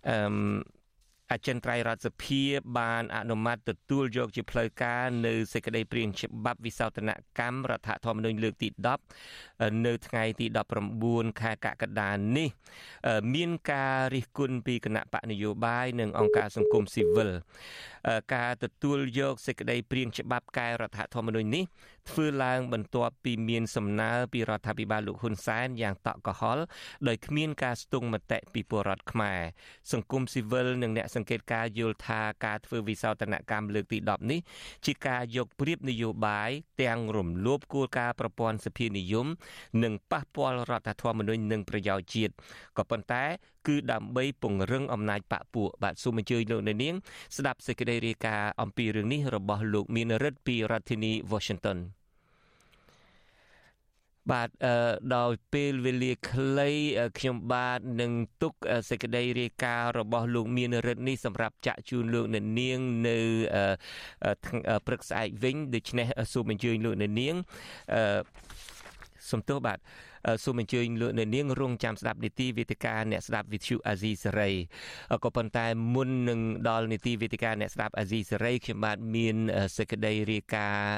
អឺ អចិន្ត្រៃយ៍រដ្ឋសភាបានអនុម័តទទួលយកជាផ្លូវការនៅសេចក្តីព្រាងច្បាប់វិសោធនកម្មរដ្ឋធម្មនុញ្ញលើកទី10នៅថ្ងៃទី19ខែកក្កដានេះ មានការរិះគន់ពីគណៈបកនយោបាយនិងអង្គការសង្គមស៊ីវិលការទទួលយកសេចក្តីព្រាងច្បាប់កែរដ្ឋធម្មនុញ្ញនេះធ្វើឡើងបន្ទាប់ពីមានសំណើពីរដ្ឋាភិបាលលោកហ៊ុនសែនយ៉ាងតក់កុហលដោយគ្មានការស្ទង់មតិពីពលរដ្ឋខ្មែរសង្គមស៊ីវិលនិងអ្នកសង្កេតការយល់ថាការធ្វើវិសោធនកម្មលើកទី10នេះជាការយកប្រៀបនយោបាយទាំងរំលោភគោលការណ៍ប្រព័ន្ធសភានិយម និងប៉ះពាល់រដ្ឋធម្មនុញ្ញនិងប្រយោជន៍ជាតិក៏ប៉ុន្តែគឺដើម្បីពង្រឹងអំណាចបកពួកបាទសូមអញ្ជើញលោកអ្នកនាងស្ដាប់សេចក្តីរាយការណ៍អំពីរឿងនេះរបស់លោកមានរិទ្ធពីរដ្ឋធានី Washington បាទដោយពេលវេលាខ្លីខ្ញុំបាទនឹងទុកសេចក្តីរាយការណ៍របស់លោកមានរិទ្ធនេះសម្រាប់ចាក់ជូនលោកអ្នកនាងនៅព្រឹកស្អែកវិញដូច្នេះសូមអញ្ជើញលោកអ្នកនាងសំទោសបាទ សូមអញ្ជើញលោកអ្នកនាងរងចាំស្ដាប់នីតិវេទិកាអ្នកស្ដាប់វិទ្យុអាស៊ីសេរីក៏ប៉ុន្តែមុននឹងដល់នីតិវេទិកាអ្នកស្ដាប់អាស៊ីសេរីខ្ញុំបាទមានសេចក្តីរាយការណ៍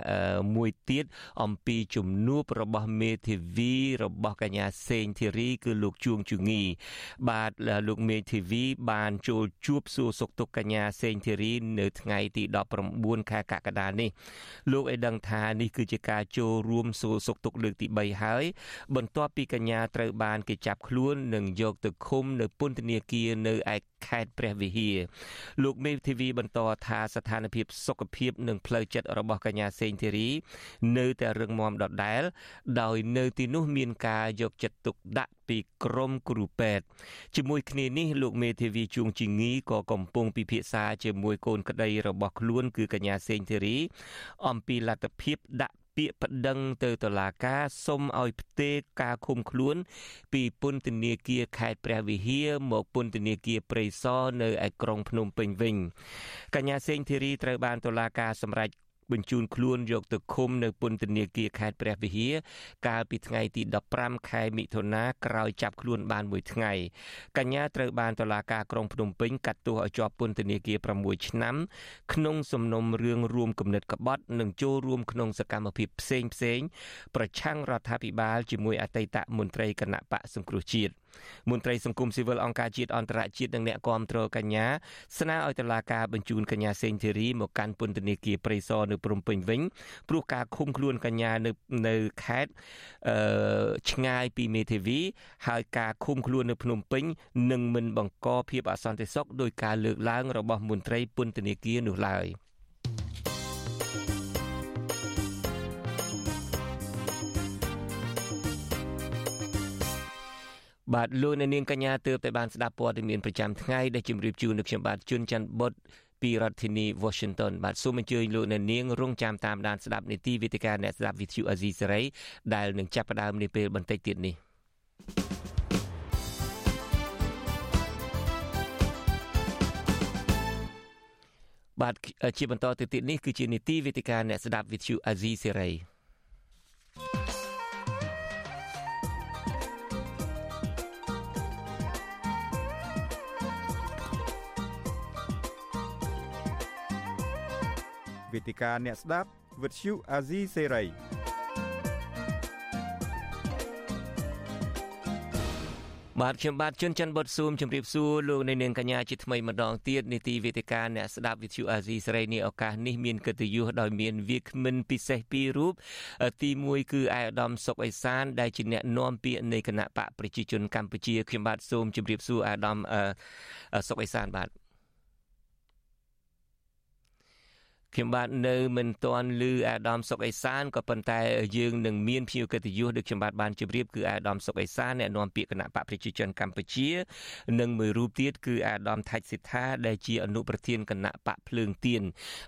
មួយទៀតអំពីជំនួបរបស់មេធាវីរបស់កញ្ញាសេងធីរី គឺលោកជួងជងីបាទលោកមេធាវីបានចូលជួបសួរសុខទុក្ខកញ្ញាសេងធីរី នៅថ្ងៃទី19ខែកក្កដានេះលោកឲ្យដឹងថានេះគឺជាការចូលរួមសួរសុខទុក្ខលើកទី3ហើយបន្បន្ទាប់ពីកញ្ញាត្រូវបានគេចាប់ខ្លួននិងយកទៅឃុំនៅពន្ធនាគារនៅឯខេត្តព្រះវិហារលោកមេធាវីបន្តថាស្ថានភាពសុខភាពនិងផ្លូវចិត្តរបស់កញ្ញាសេងធីរី នៅតែរឹងមាំដដែល ដោយនៅទីនោះមានការយកចិត្តទុកដាក់ពីក្រមគ្រូពេទ្យជាមួយគ្នានេះលោកមេធាវីជួងជីងីក៏កំពុងពិភាក្សាជាមួយកូនក្តីរបស់ខ្លួនគឺកញ្ញាសេងធីរី អំពីលទ្ធភាពដាក់ ពាក្យប្តឹងទៅតុលាការសុំឲ្យផ្ទេរការឃុំខ្លួន ពីពន្ធនាគារខេត្តព្រះវិហារមកពន្ធនាគារព្រៃសរនៅឯក្រុងភ្នំពេញវិញកញ្ញាសេងធីរីត្រូវបានតុលាការសម្រេច បញ្ជូនខ្លួនយកទៅឃុំនៅពន្ធនាគារខេត្តព្រះវិហារកាលពីថ្ងៃទី15ខែមិថុនាក្រោយចាប់ខ្លួនបានមួយថ្ងៃកញ្ញាត្រូវបានតុលាការក្រុងភ្នំពេញកាត់ទោសឲ្យជាប់ពន្ធនាគារ6ឆ្នាំ ក្នុងសំណុំរឿងរួមគំនិតក្បត់និងចូលរួមក្នុងសកម្មភាពផ្សេងផ្សេងប្រឆាំងរដ្ឋាភិបាលជាមួយអតីតមន្ត្រីគណៈបកសង្គ្រោះជាតិ មន្ត្រីសង្គមស៊ីវិលអង្គការជាតិអន្តរជាតិនិងអ្នកគាំទ្រកញ្ញាស្នើឲ្យតុលាការបញ្ជូនកញ្ញាសេងធីរីមកកាន់ពន្ធនាគារព្រៃសរនៅព្រំពេញវិញព្រោះការឃុំខ្លួនកញ្ញានៅនៅខេត្តអឺឆ្ងាយពីមេធាវី ហើយការឃុំខ្លួននៅភ្នំពេញនឹងមិនបង្កភាពអសន្តិសុខដោយការលើកឡើងរបស់មន្ត្រីពន្ធនាគារនោះឡើយ។ បាទលោកអ្នកនាងកញ្ញាទើបតែបានស្ដាប់ព័ត៌មានប្រចាំថ្ងៃដែលជម្រាបជូននៅខ្ញុំបាទជួនច័ន្ទបុតពីរដ្ឋធានី Washington បាទសូមអញ្ជើញលោកអ្នកនាងរងចាំតាមដានស្ដាប់នីតិវិទ្យាអ្នកស្ដាប់ VTV Azizi Serai ដែលនឹងចាប់ផ្ដើមនាពេលបន្តិចទៀតនេះបាទជាបន្តទៅទៀតនេះគឺជានីតិវិទ្យាអ្នកស្ដាប់ VTV Azizi Serai វេទិកាអ្នកស្ដាប់វិទ្យុអាស៊ីសេរីបាទខ្ញុំបាទជួនច័ន្ទបុតស៊ូមជម្រាបសួរលោកនៅនាងកញ្ញាជាថ្មីម្ដងទៀតនីតិវេទិកាអ្នកស្ដាប់វិទ្យុអាស៊ីសេរីនេះឱកាសនេះមានកិត្តិយសដោយមានវាគ្មិនពិសេសពីររូបទី1គឺអាយដាមសុកអេសានដែលជាអ្នកនាំពាក្យនៃគណៈបកប្រជាជនកម្ពុជាខ្ញុំបាទសូមជម្រាបសួរអាយដាមសុកអេសានបាទ ខ្ញុំបាទនៅមិនទាន់ឮអាដាមសុកអេសានក៏ប៉ុន្តែយើងនឹងមានភ្ញៀវកិត្តិយសដូចខ្ញុំបាទបានជម្រាបគឺអាដាមសុកអេសានអ្នកនាំពាក្យគណៈបកប្រជាជនកម្ពុជា និងមួយរូបទៀតគឺអាដាមថាច់សិដ្ឋាដែលជាអនុប្រធានគណៈបកភ្លើងទៀន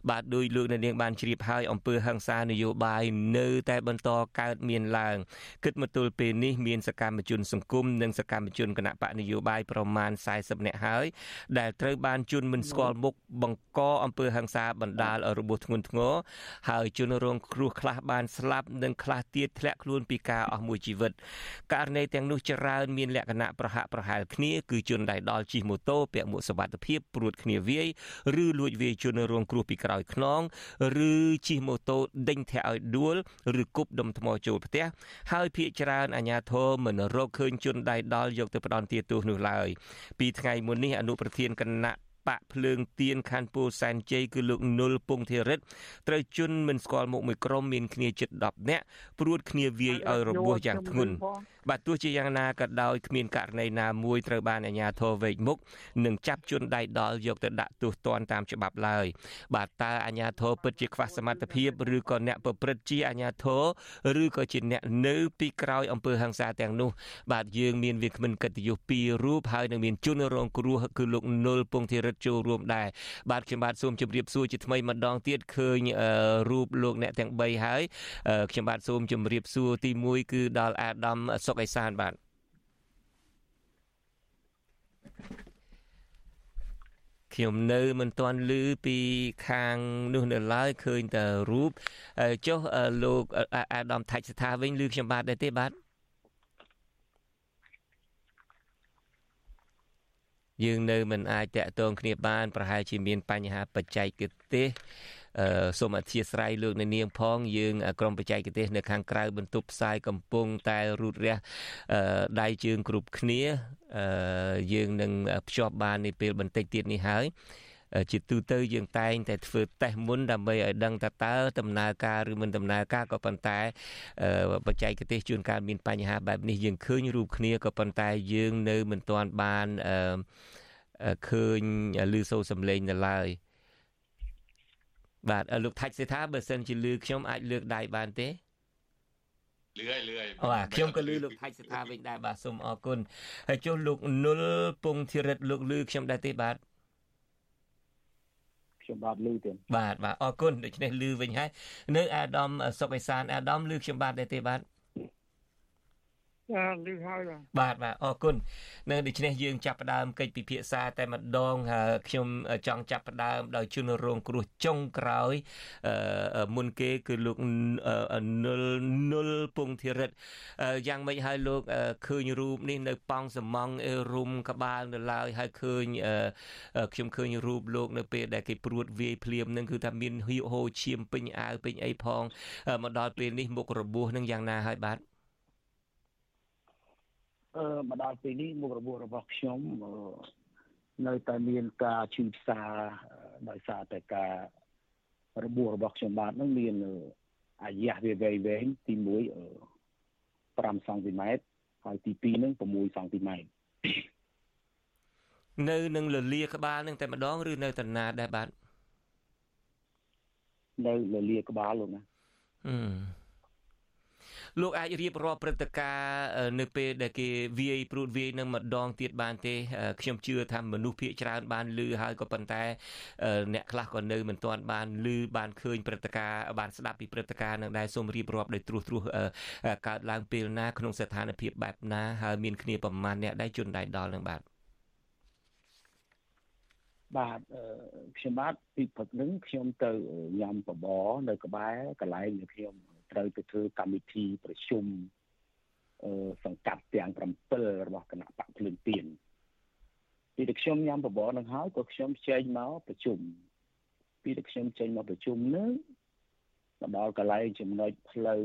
បាទដោយលោកអ្នកនាងបានជ្រាបហើយអំពើហិង្សានយោបាយនៅតែបន្តកើតមានឡើងគិតមកទល់ពេលនេះមានសកម្មជនសង្គមនិងសកម្មជនគណៈបកនយោបាយប្រមាណ40នាក់ហើយដែលត្រូវបានជន់មិនស្គាល់មុខបង្កអំពើហិង្សាបណ្ដាលរបួសធ្ងន់ធ្ងរហើយជនរងគ្រោះខ្លះបានស្លាប់និងខ្លះទៀតធ្លាក់ខ្លួនពីការអស់មួយជីវិតករណីទាំងនោះច្រើនមានលក្ខណៈប្រហាក់ប្រហែលគ្នាគឺជនដែលដល់ជិះម៉ូតូពាក់មួកសុវត្ថិភាពព្រួតគ្នាវាយឬលួចវាយជនរងគ្រោះពីក្រោយខ្នងឬជិះម៉ូតូដេញធាក់ឲ្យដួលឬគប់ដុំថ្មចូលផ្ទះហើយភ ieck ច្រើនអាជ្ញាធរមិនរកឃើញជនដែលដល់យកទៅផ្ដន់ទាទោសនោះឡើយពីថ្ងៃមុននេះអនុប្រធានគណៈ បកភ្លើងទៀនខណ្ឌពោធិ៍សែនជ័យគឺលោកនុលពងធីរិតត្រូវជន់មិនស្គាល់មុខមួយក្រុមមានគ្នាជិត10នាក់ព្រួតគ្នាវាយឲ្យរបួសយ៉ាងធ្ងន់បាទទោះជាយ៉ាងណាក៏ដោយគ្មានករណីណាមួយត្រូវបានអាជ្ញាធរវេកមុខនិងចាប់ជនដៃដល់យកទៅដាក់ទោសទណ្ឌតាមច្បាប់ឡើយបាទតើអាជ្ញាធរពិតជាខ្វះសមត្ថភាពឬក៏អ្នកប្រព្រឹត្តជាអាជ្ញាធរឬក៏ជាអ្នកនៅពីក្រោយអំពើហិង្សាទាំងនោះ បាទយើងមានវាគ្មិនកិត្តិយសពីររូបហើយនឹងមានជនរងគ្រោះគឺលោកនុលពងធីរិតចូលរួមដែរបាទខ្ញុំបាទសូមជម្រាបសួរជាថ្មីម្ដងទៀតឃើញរូបលោកអ្នកទាំង3ហើយខ្ញុំបាទសូមជម្រាបសួរទី1គឺដល់អាដាមសុកអេសានបាទខ្ញុំនៅមិនទាន់ឮពីខាងនោះនៅឡើយឃើញតែរូបចុះលោកអាដាមថាច់ស្ថាវិញឮខ្ញុំបាទដែរទេបាទ យើងនៅមិនអាចតាក់ទងគ្នាបាន ប្រហែលជាមានបញ្ហាបច្ចេកទេសអឺសូមអធិស្ឋានលោកអ្នកនាងផងយើងក្រុមបច្ចេកទេសនៅខាងក្រៅបន្ទប់ផ្សាយកំពុងតែរូតរះអឺដៃជើងគ្រប់គ្នាអឺយើងនឹងភ្ជាប់បាននាពេលបន្តិចទៀតនេះហើយ ជាទូទៅយើងតែងតែធ្វើតេស្តមុនដើម្បីឲ្យដឹងថាតើដំណើរការឬមិនដំណើរការក៏ប៉ុន្តែបច្ចេកទេសជួនកាលមានបញ្ហាបែបនេះយើងឃើញរូបគ្នាក៏ប៉ុន្តែយើងនៅមិនទាន់បានឃើញឮសូរសំឡេងនៅឡើយបាទលោកថាច់សេថាបើសិនជាឮខ្ញុំអាចលើកដៃបានទេលឿយលឿយបាទខ្ញុំក៏លឺលោកថាច់សេថាវិញដែរបាទសូមអរគុណហើយចុះលោកនុលពងធីរិតលោកលឺខ្ញុំដែរទេបាទ ខ្ញុំបាទលឺទេបាទបាទអរគុណដូច្នេះលឺវិញហើយនៅអាដាមសុកអេសានអាដាមលឺខ្ញុំបាទដែរទេបាទ ចាឮហើយបាទបាទអរគុណនៅដូច្នេះយើងចាប់ផ្ដើមកិច្ចពិភាក្សាតែម្ដងខ្ញុំចង់ចាប់ផ្ដើមដោយជនរងគ្រោះចុងក្រោយមុនគេគឺលោកនុលនុលពងធីរិតយ៉ាងម៉េចហើយលោកឃើញរូបនេះនៅប៉ង់សំងអេរុំក្បាលនៅឡើយហើយឃើញខ្ញុំឃើញរូបលោកនៅពេលដែលគេព្រួតវាយភ្លាមនឹងគឺថាមានហៀវហូឈាមពេញអាវពេញអីផងមកដល់ពេលនេះមុខរបួសនឹងយ៉ាងណាហើយបាទអឺ មកដល់ពេលនេះមុខរបួសរបស់ខ្ញុំនៅតែមានការឈឺផ្សាដោយសារតែការរបួសរបស់ខ្ញុំបាទនឹងមានអាយៈវាវែងវែងទី1 5សង់ទីម៉ែត្រហើយទី2នឹង6សង់ទីម៉ែត្រនៅនឹងលលាក្បាលនឹងតែម្ដងឬនៅតាណាដែរបាទនៅលលាក្បាលលោកណាអឺ លោកអាចរៀបរាប់ព្រឹត្តិការណ៍នៅពេលដែលគេវាយព្រួតវាយនឹងម្ដងទៀតបានទេខ្ញុំជឿថាមនុស្សភាគច្រើនបានឮហើយក៏ប៉ុន្តែអ្នកខ្លះក៏នៅមិនទាន់បានឮបានឃើញព្រឹត្តិការណ៍បានស្ដាប់ពីព្រឹត្តិការណ៍នឹងដែរសូមរៀបរាប់ដោយត្រួសត្រាសកើតឡើងពេលណាក្នុងស្ថានភាពបែបណាហើយមានគ្នាប្រមាណអ្នកដែរជន់ដៃដល់នឹងបាទបាទខ្ញុំបាទពីព្រឹកនឹងខ្ញុំទៅញ៉ាំបបរនៅក្បែរកន្លែងដែលខ្ញុំ ត្រូវទៅធ្វើកម្មវិធីប្រជុំអឺសង្កាត់ទាំង7របស់គណៈបកភ្លើងទៀនពីតែខ្ញុំញ៉ាំបបរនឹងហើយក៏ខ្ញុំចេញមកប្រជុំពីតែខ្ញុំចេញមកប្រជុំនឹងមកដល់កន្លែងចំណុចផ្លូវ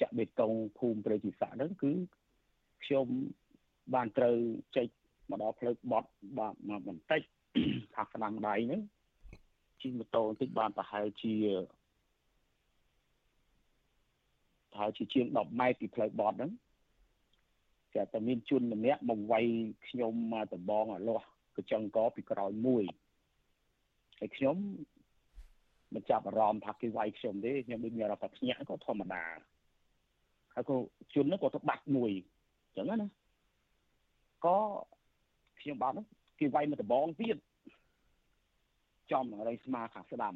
ចាក់បេតុងភូមិព្រៃជីសាក់ហ្នឹងគឺខ្ញុំបានត្រូវចេញមកដល់ផ្លូវបត់បាទមកបន្តិចខាងស្ដាំដៃហ្នឹងជិះម៉ូតូបន្តិចបានប្រហែលជា ប្រហែលជាជាង10ម៉ែត្រពីផ្លូវបត់ហ្នឹងតែតែមានជនម្នាក់មកវាយខ្ញុំមកដបងអាលាស់កញ្ចឹងកពីក្រោយមួយហើយខ្ញុំមិនចាប់អារម្មណ៍ថាគេវាយខ្ញុំទេខ្ញុំដូចមានអារម្មណ៍ថាភ្ញាក់ក៏ធម្មតាហើយក៏ជននោះក៏ទៅបាត់មួយអញ្ចឹងណាក៏ខ្ញុំបាត់គេវាយមកដបងទៀតចំនឹងរៃស្មាខាងស្ដាំ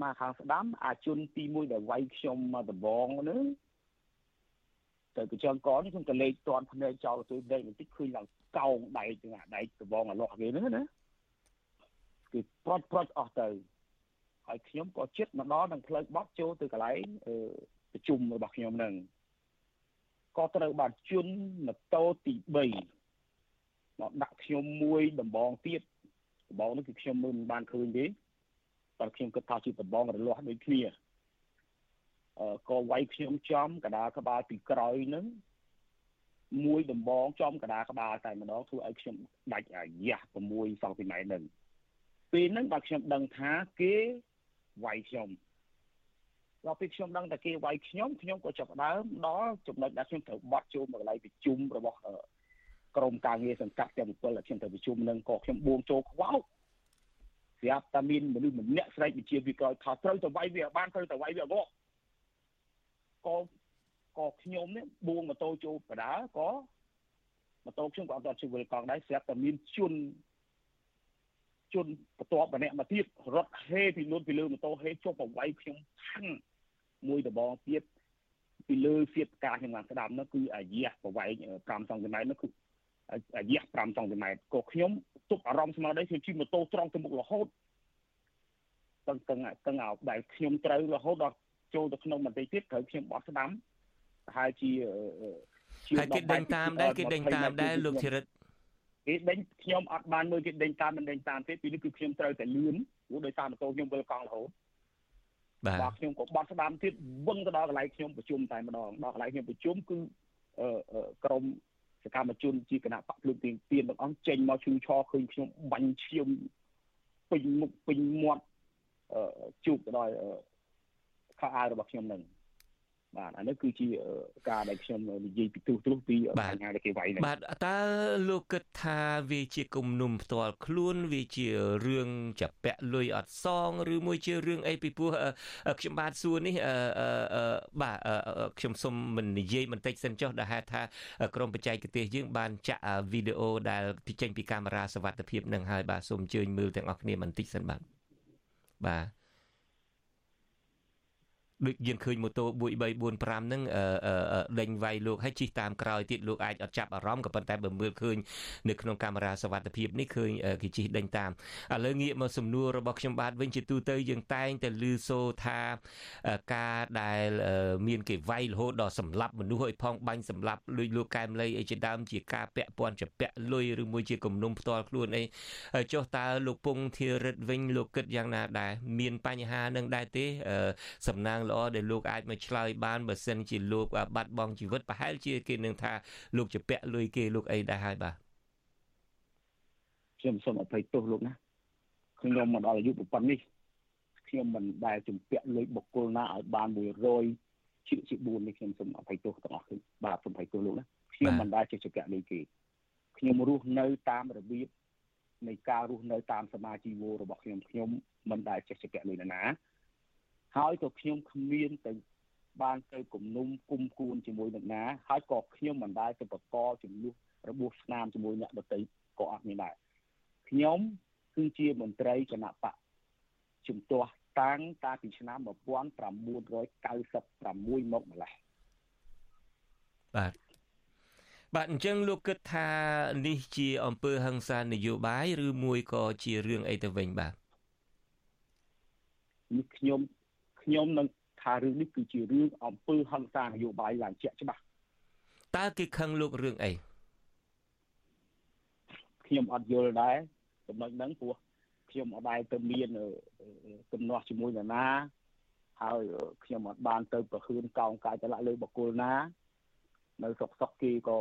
ស្មាខាងស្ដាំអាជនទី1ដែលវាយខ្ញុំមកដបងនោះទៅកញ្ចឹងកនេះខ្ញុំក៏លេខតន់ភ្នែកចោលទៅដេកបន្តិចឃើញឡើងកោងដៃទៅអាដៃដបងអាលោះគេហ្នឹងណាគឺប្រត់ប្រត់អស់ទៅហើយខ្ញុំក៏ចិត្តមកដល់នឹងផ្លូវបត់ចូលទៅកន្លែងប្រជុំរបស់ខ្ញុំហ្នឹងក៏ត្រូវបានជន់ម៉ូតូទី3មកដាក់ខ្ញុំមួយដំបងទៀតដំបងនោះគឺខ្ញុំមិនបានឃើញទេ តែខ្ញុំគិតថាជាដំបងរលាស់ដូចគ្នាអឺក៏វាយខ្ញុំចំកដាក្បាលពីក្រោយហ្នឹងមួយដំបងចំកដាក្បាលតែម្ដងធ្វើឲ្យខ្ញុំដាច់អាយ៉ាស់6សង់ទីម៉ែត្រហ្នឹងពេលហ្នឹងបាទខ្ញុំដឹងថាគេវាយខ្ញុំដល់ពេលខ្ញុំដឹងតែគេវាយខ្ញុំខ្ញុំក៏ចាប់ដើមដល់ចំណុចដែលខ្ញុំត្រូវបត់ចូលមកកន្លែងប្រជុំរបស់ក្រមការងារសង្កាត់ទាំង7ដែលខ្ញុំត្រូវប្រជុំនឹងក៏ខ្ញុំបួងចូលខ្វោក ស្រាប់តែមានមនុស្សម្នាក់ស្រែកវិជាវាក្រោយថាត្រូវទៅវាយវាបានត្រូវទៅវាយវាមកក៏ក៏ខ្ញុំនេះបួងម៉ូតូចូលបដាក៏ម៉ូតូខ្ញុំក៏អត់ជួយវិលកង់ដែរស្រាប់តែមានជនជនបន្ទាប់ម្នាក់មកទៀតរត់ហេពីលូនពីលើម៉ូតូហេចុះបវាយខ្ញុំឆាន់មួយដបងទៀតពីលើសៀតការខ្ញុំបានស្ដាប់នោះគឺអាយ៉ាប្រវែង5សង់ទីម៉ែត្រនោះគឺ អាយ៉ា5សង់ទីម៉ែត្រក៏ខ្ញុំទប់អារម្មណ៍ស្មារតីខ្ញុំជិះម៉ូតូត្រង់ទៅមុខរហូតតឹងតឹងតឹងឲ្យដែលខ្ញុំត្រូវរហូតដល់ចូលទៅក្នុងបន្តិចទៀតត្រូវខ្ញុំបត់ស្ដាំប្រហែលជាហើយគេដេញតាមដែរគេដេញតាមដែរលោកធីរិទ្ធគេដេញខ្ញុំអត់បានមើលគេដេញតាមមិនដេញតាមទេពីនេះគឺខ្ញុំត្រូវតែលឿនព្រោះដោយសារម៉ូតូខ្ញុំវិលកង់រហូតបាទខ្ញុំក៏បត់ស្ដាំទៀតវឹងទៅដល់កន្លែងខ្ញុំប្រជុំតែម្ដងដល់កន្លែងខ្ញុំប្រជុំគឺអឺក្រម សកម្មជនជាគណៈបកភ្លើងទៀងទៀនទាំងអង្គចេញមកឈឺឆឃើញខ្ញុំបាញ់ឈាមពេញមុខពេញមាត់អឺជួបទៅដល់ខោអាវរបស់ខ្ញុំនឹង បាទអានេះគឺជាការដែលខ្ញុំនិយាយពីទូទ្រុសពីបញ្ហាដែលគេវាយនេះបាទតើលោកគិតថាវាជាគំនុំផ្ទាល់ខ្លួនវាជារឿងចាពាក់លុយអត់សងឬមួយជារឿងអីពីព្រោះខ្ញុំបាទសួរនេះបាទខ្ញុំសូមមិននិយាយបន្តិចសិនចុះដែលហេតុថាក្រុមបច្ចេកទេសយើងបានចាក់វីដេអូដែលពីចេញពីកាមេរ៉ាសវត្ថិភាពនឹងហើយបាទសូមអញ្ជើញមើលទាំងអស់គ្នាបន្តិចសិនបាទបាទ ដូចយើងឃើញម៉ូតូ1 3 4 5ហ្នឹងដេញវាយលោកហើយជិះតាមក្រោយទៀតលោកអាចអត់ចាប់អារម្មណ៍ក៏ប៉ុន្តែបើមើលឃើញនៅក្នុងកាមេរ៉ាសវត្ថិភាពនេះឃើញគេជិះដេញតាមឥឡូវងាកមកសំណួររបស់ខ្ញុំបាទវិញជាទូទៅយើងតែងតែឮសូថាការដែលមានគេវាយរហូតដល់សម្លាប់មនុស្សឲ្យផងបាញ់សម្លាប់លួចលោកកែមលីអីជាដើមជាការពាក់ព័ន្ធជាពាក់លុយឬមួយជាគំនុំផ្ទាល់ខ្លួនអីចុះតើលោកពងធារិទ្ធវិញលោកគិតយ៉ាងណាដែរមានបញ្ហានឹងដែរទេសំណាងល្អដែលលោកអាចមកឆ្លើយបានបើសិនជាលោកបាត់បង់ជីវិតប្រហែលជាគេនឹងថាលោកជាពាក់លុយគេលោកអីដែរហើយបាទខ្ញុំសូមអភ័យទោសលោកណាខ្ញុំមកដល់អាយុប៉ុណ្នេះខ្ញុំមិនដែលជំពាក់លុយបុគ្គលណាឲ្យបាន100ជាជា4នេះខ្ញុំសូមអភ័យទោសទាំងអស់គ្នាបាទសូមអភ័យទោសលោកណាខ្ញុំមិនដែលជាជំពាក់លុយគេខ្ញុំរស់នៅតាមរបៀបនៃការរស់នៅតាមសមាជីវោរបស់ខ្ញុំខ្ញុំមិនដែលចេះជំពាក់លុយណា ហើយក៏ខ្ញុំគ្មានទៅបានទៅគំនុំគុំគួនជាមួយអ្នកណាហើយក៏ខ្ញុំមិនដែលទៅបកកចំនួនរបួសស្នាមជាមួយអ្នកដទៃក៏អត់មានដែរខ្ញុំគឺជាមន្ត្រីគណៈបកជំទាស់តាំងតាពីឆ្នាំ1996មកម្លេះបាទបាទអញ្ចឹងលោកគិតថានេះជាអង្គើហឹង្សានយោបាយឬមួយក៏ជារឿងអីទៅវិញបាទនេះខ្ញុំ ខ្ញុំនឹងថារឿងនេះគឺជារឿងអំពើហិង្សានយោបាយឡើងជាក់ច្បាស់តើគេខឹងលោករឿងអីខ្ញុំអត់យល់ដែរចំណុចហ្នឹងព្រោះខ្ញុំអត់ដែរទៅមានកំណោះជាមួយនរណាហើយខ្ញុំអត់បានទៅប្រខឿនកោងកាយតឡាក់លើបកគលណា នៅសុកសុកគេក៏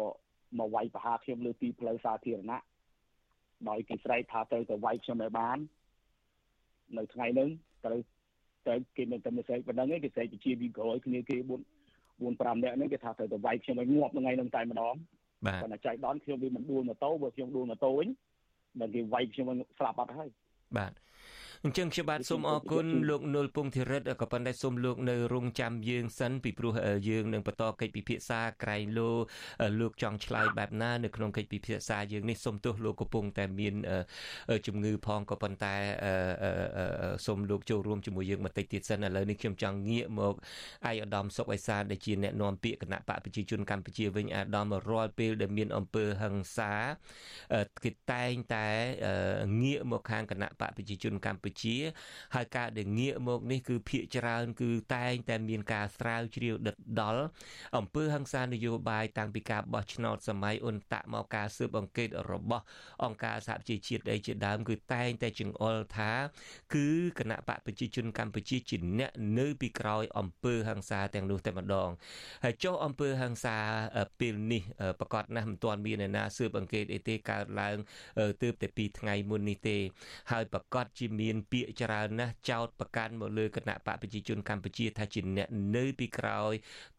មកវាយប្រហារខ្ញុំលើទីផ្លូវសាធារណៈដោយគេស្រែកថាត្រូវទៅវាយខ្ញុំឲ្យបាន នៅថ្ងៃហ្នឹងត្រូវ តែគេមានតែមិនស្រែកប៉ុណ្ណឹងឯងគេស្រែកជាពីក្រោយគ្នាគេ4 4 5នាក់ហ្នឹងគេថាត្រូវទៅវាយខ្ញុំឲ្យងាប់ថ្ងៃហ្នឹងតែម្ដងបាទប៉ុន្តែចៃដនខ្ញុំវាមិនដួលម៉ូតូបើខ្ញុំដួលម៉ូតូវិញដល់គេវាយខ្ញុំស្លាប់អត់ហើយបាទ អញ្ចឹងខ្ញុំបាទសូមអរគុណលោកនុលពងធីរិតក៏ប៉ុន្តែសូមលោកនៅរងចាំយើងសិនពីព្រោះយើងនឹងបន្តកិច្ចពិភាក្សាក្រែងលោលោកចង់ឆ្លើយបែបណានៅក្នុងកិច្ចពិភាក្សាយើងនេះសូមទោសលោកកំពុងតែមានជំងឺផងក៏ប៉ុន្តែសូមលោកចូលរួមជាមួយយើងបន្តិចទៀតសិនឥឡូវនេះខ្ញុំចង់ងាកមកអាយឧត្តមសុកអេសានដែលជាអ្នកនាំពាក្យគណៈបកប្រជាជនកម្ពុជាវិញអាដាមរាល់ពេលដែលមានអំពើហិង្សាគេតែងតែងាកមកខាងគណៈបកប្រជាជនកម្ពុជាពុជា ហើយការដែលងាកមកនេះគឺភាកច្រើនគឺតែងតែមានការស្រាវជ្រាវដិតដល់អំពើហិង្សានយោបាយតាំងពីការបោះឆ្នោតសម័យអ៊ុនតាក់មកការស៊ើបអង្កេតរបស់អង្គការសហប្រជាជាតិអីជាដើមគឺតែងតែចង្អុលថា គឺគណៈបកប្រជាជនកម្ពុជាជាអ្នកនៅពីក្រោយអំពើហិង្សាទាំងនោះតែម្ដងហើយចុះអំពើហិង្សាពេលនេះប្រកាសណាស់មិនទាន់មានអ្នកណាស៊ើបអង្កេតអីទេកើតឡើងទើបតែ2ថ្ងៃមុននេះទេ ហើយប្រកាសជាមានពាក្យច្រើនណាស់ចោតប្រកាន់មកលើគណៈបកប្រជាជនកម្ពុជាថាជាអ្នកនៅពីក្រោយ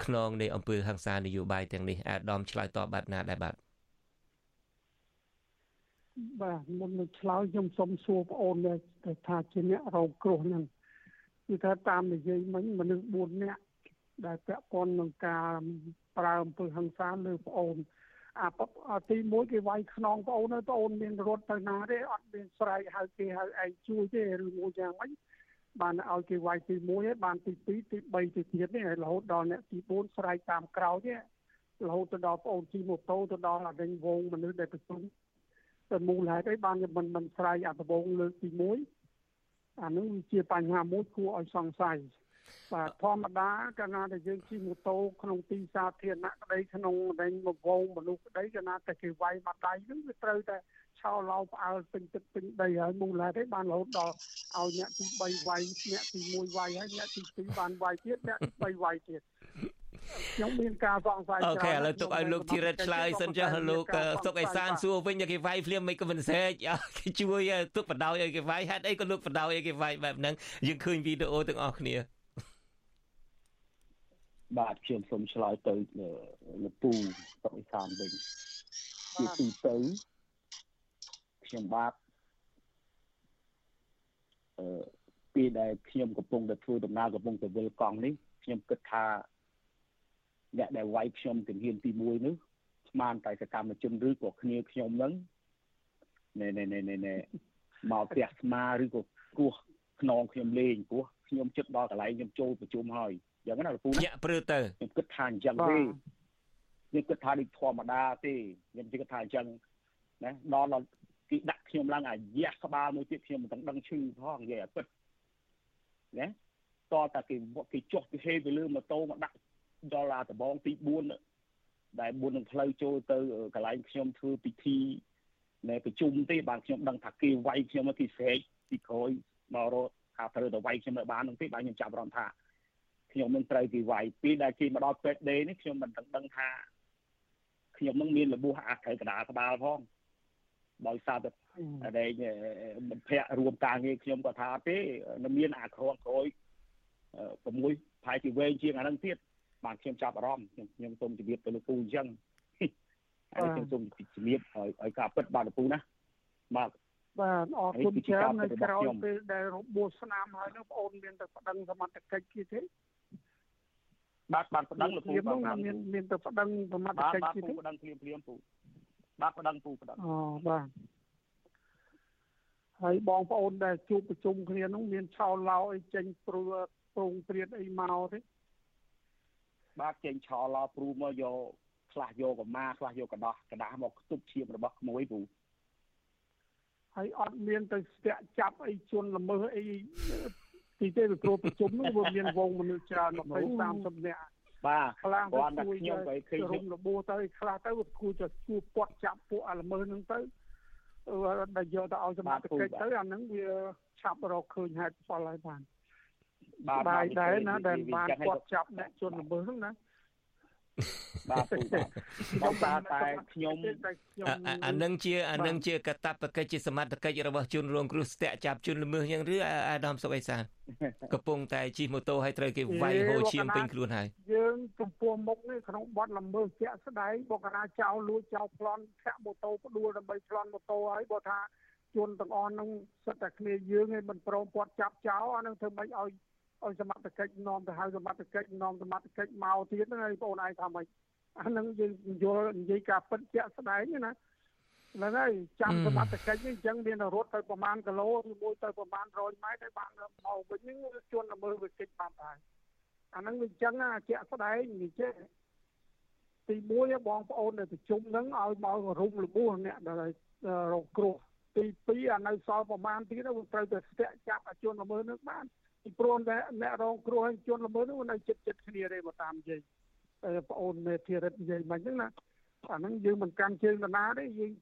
ខ្នងនៃអង្គើហ ংস ានយោបាយទាំងនេះអាដាមឆ្លើយតបបែបណាដែរបាទបាទមុននឹងឆ្លើយខ្ញុំសូមសួរបងអូនថាជាអ្នករងគ្រោះហ្នឹងគឺថាតាមនិយាយមិញមនុស្ស4នាក់ដែលពាក់ព័ន្ធនឹងការប្រើអំពើហិង្សាលើបងអូន អាទី1គេវាយខ្នងបងអូនហើយបងអូនមានរត់ទៅណាទេអត់មានស្រែកហៅគេហៅឯងជួយទេឬមួយយ៉ាងម៉េចបានឲ្យគេវាយទី1ហើយបានទី2ទី3ទីទៀតនេះរហូតដល់អ្នកទី4ស្រែកតាមក្រោយនេះរហូតទៅដល់បងអូនជិះម៉ូតូទៅដល់អាវិញវងមនុស្សដែលប្រជុំតែមូលហេតុអីបានមិនមិនស្រែកអាដបងលើកទី1អានឹងវាជាបញ្ហាមួយគួរឲ្យសង្ស័យ បាទធម្មតាកាលណាដែលយើងជិះម៉ូតូក្នុងទីសាធារណៈក្តីក្នុងដែនមកវងមនុស្សក្តីកាលណាតែគេវាយមកដៃហ្នឹងវាត្រូវតែឆោឡោផ្អើលពេញទឹកពេញដីហើយមូលហេតុអីបានរហូតដល់ឲ្យអ្នកទី3វាយអ្នកទី1វាយហើយអ្នកទី2បានវាយទៀតអ្នកទី3វាយទៀតខ្ញុំមានការសង្ស័យអូខេឥឡូវទុកឲ្យលោកធីរិតឆ្លើយសិនចាស់លោកទុកឲ្យសានសួរវិញគេវាយភ្លាមមិនក៏មិនស្រែកគេជួយទុកបដ ாய் ឲ្យគេវាយហេតុអីក៏លោកបដ ாய் ឲ្យគេវាយបែបហ្នឹងយើងឃើញវីដេអូទាំងអស់គ្នា បាទខ្ញុំសូមឆ្លើយទៅលោកពូតុកអេសានវិញជាទីទៅខ្ញុំបាទអឺពេលដែលខ្ញុំកំពុងតែធ្វើដំណើរកំពុងតែវិលកង់នេះខ្ញុំគិតថាអ្នកដែលវាយខ្ញុំជំហានទី1នោះស្មានតែសកម្មជនឬក៏គ្នាខ្ញុំនឹងណែណែណែណែមកផ្ទះស្មាឬក៏គោះខ្នងខ្ញុំលេងព្រោះខ្ញុំជិតដល់កន្លែងខ្ញុំចូលប្រជុំហើយ យ៉ាងណាលោកពូញាក់ព្រឺទៅខ្ញុំគិតថាអញ្ចឹងទេខ្ញុំគិតថាដូចធម្មតាទេខ្ញុំគិតថាអញ្ចឹងណាដល់គេដាក់ខ្ញុំឡើងអាយះក្បាលមួយទៀតខ្ញុំមិនដឹងឈឺផងនិយាយឲ្យពិតណាតតតែគេគេចុះគេហេទៅលើម៉ូតូមកដាក់ដល់អាដបងទី4ដែល4នឹងផ្លូវចូលទៅកន្លែងខ្ញុំធ្វើពិធីនៅប្រជុំទេបានខ្ញុំដឹងថាគេវាយខ្ញុំគេស្រែកពីក្រោយមករកថាត្រូវតែវាយខ្ញុំនៅបាននឹងទេបានខ្ញុំចាប់អារម្មណ៍ថា ខ្ញុំនឹងត្រូវគេវាយពេលដែលគេមកដល់ពេទ្យដេនេះខ្ញុំមិនដឹងដឹងថាខ្ញុំនឹងមានរបួសអាត្រូវកដាលក្បាលផងដោយសារតែតែមិត្តភ័ក្តិរួមការងារខ្ញុំក៏ថាទេនៅមានអាក្រងក្រោយ6ផាយជាវែងជាងអានឹងទៀតបាទខ្ញុំចាប់អារម្មណ៍ខ្ញុំខ្ញុំសូមជម្រាបទៅលោកពូអញ្ចឹងហើយខ្ញុំសូមជម្រាបឲ្យឲ្យការពិតបាទលោកពូណាបាទបាទអរគុណច្រើននៅក្រោយពេលដែលរបួសស្នាមហើយនោះបងអូនមានតែប្តឹងសមត្ថកិច្ចគេទេ បាទបានប្តឹងលោកពូបងបានមានមានទៅប្តឹងប្រមាថកិច្ចទៀតបាទពូប្តឹងព្រាមព្រាមពូបាទប្តឹងពូប្តឹងអូបាទហើយបងប្អូនដែលជួបប្រជុំគ្នានោះមានឆោឡោអីចេញព្រួព្រងព្រាតអីមកទេបាទចេញឆោឡោព្រូមកយកខ្លះយកកម៉ាខ្លះយកកដោះកដាស់មកខ្ទប់ឈាមរបស់ក្មួយពូហើយអត់មានទៅស្ទាក់ចាប់អីជន់ល្មើសអី ទីទេវាគ្រូប្រជុំនោះវាមានវងមនុស្សច្រើន20 30នាក់បាទខ្លះគាត់តែខ្ញុំទៅឃើញរុំរបួសទៅខ្លះទៅគួរจะជួបពាត់ចាប់ពួកអាល្មើសហ្នឹងទៅដែលយកទៅឲ្យសមត្ថកិច្ចទៅអាហ្នឹងវាឆាប់រកឃើញហេតុផលហើយបានបាទដែរណាដែលបានគាត់ចាប់អ្នកជនល្មើសហ្នឹងណា បាទទូបាទខ្ញុំបាទតែខ្ញុំអានឹងជាអានឹងជាកតបកិច្ចជាសមត្ថកិច្ចរបស់ជនរងគ្រោះស្ទាក់ចាប់ជនល្មើសយ៉ាងឬអាដាមសុកអេសានកំពុងតែជិះម៉ូតូឲ្យត្រូវគេវាយហូរឈាមពេញខ្លួនហើយយើងចំពោះមុខនេះក្នុងបទល្មើសជាក់ស្ដែងបកណាចោលលួចចោលប្លន់ធាក់ម៉ូតូផ្ដួលដើម្បីប្លន់ម៉ូតូហើយបើថាជនទាំងអស់នឹងសិតតែគ្នាយើងឯងមិនព្រមពាត់ចាប់ចោលអានឹងធ្វើម៉េចឲ្យ ឲ្យសមត្ថកិច្ចនាំទៅហៅសមត្ថកិច្ចនាំសមត្ថកិច្ចមកទៀតហ្នឹងហើយបងឯងថាម៉េចអានឹងយើងយល់និយាយការពិតជាក់ស្ដែងណាហ្នឹងហើយចាំសមត្ថកិច្ចនេះអញ្ចឹងមានរត់ទៅប្រហែលគីឡូឬមួយទៅប្រហែល100ម៉ែត្រហើយបានមកវិញហ្នឹងជន់ល្មើវាកិច្ចបាត់ហើយអាហ្នឹងវាអញ្ចឹងណាជាក់ស្ដែងនិយាយទី1បងប្អូននៅប្រជុំហ្នឹងឲ្យមករុំលបួសអ្នកដែលរងគ្រោះទី2អានៅសល់ប្រហែលទៀតត្រូវទៅស្ទាក់ចាប់អាជនល្មើនឹងបាន ពីព្រោះតែអ្នករងគ្រោះហើយជនល្មើនោះនៅចិត្តចិត្តគ្នាទេបើតាមនិយាយប្អូនមេធារិតនិយាយមិនហ្នឹងណាអាហ្នឹងយើងមិនកាន់ជើងដណាទេយើង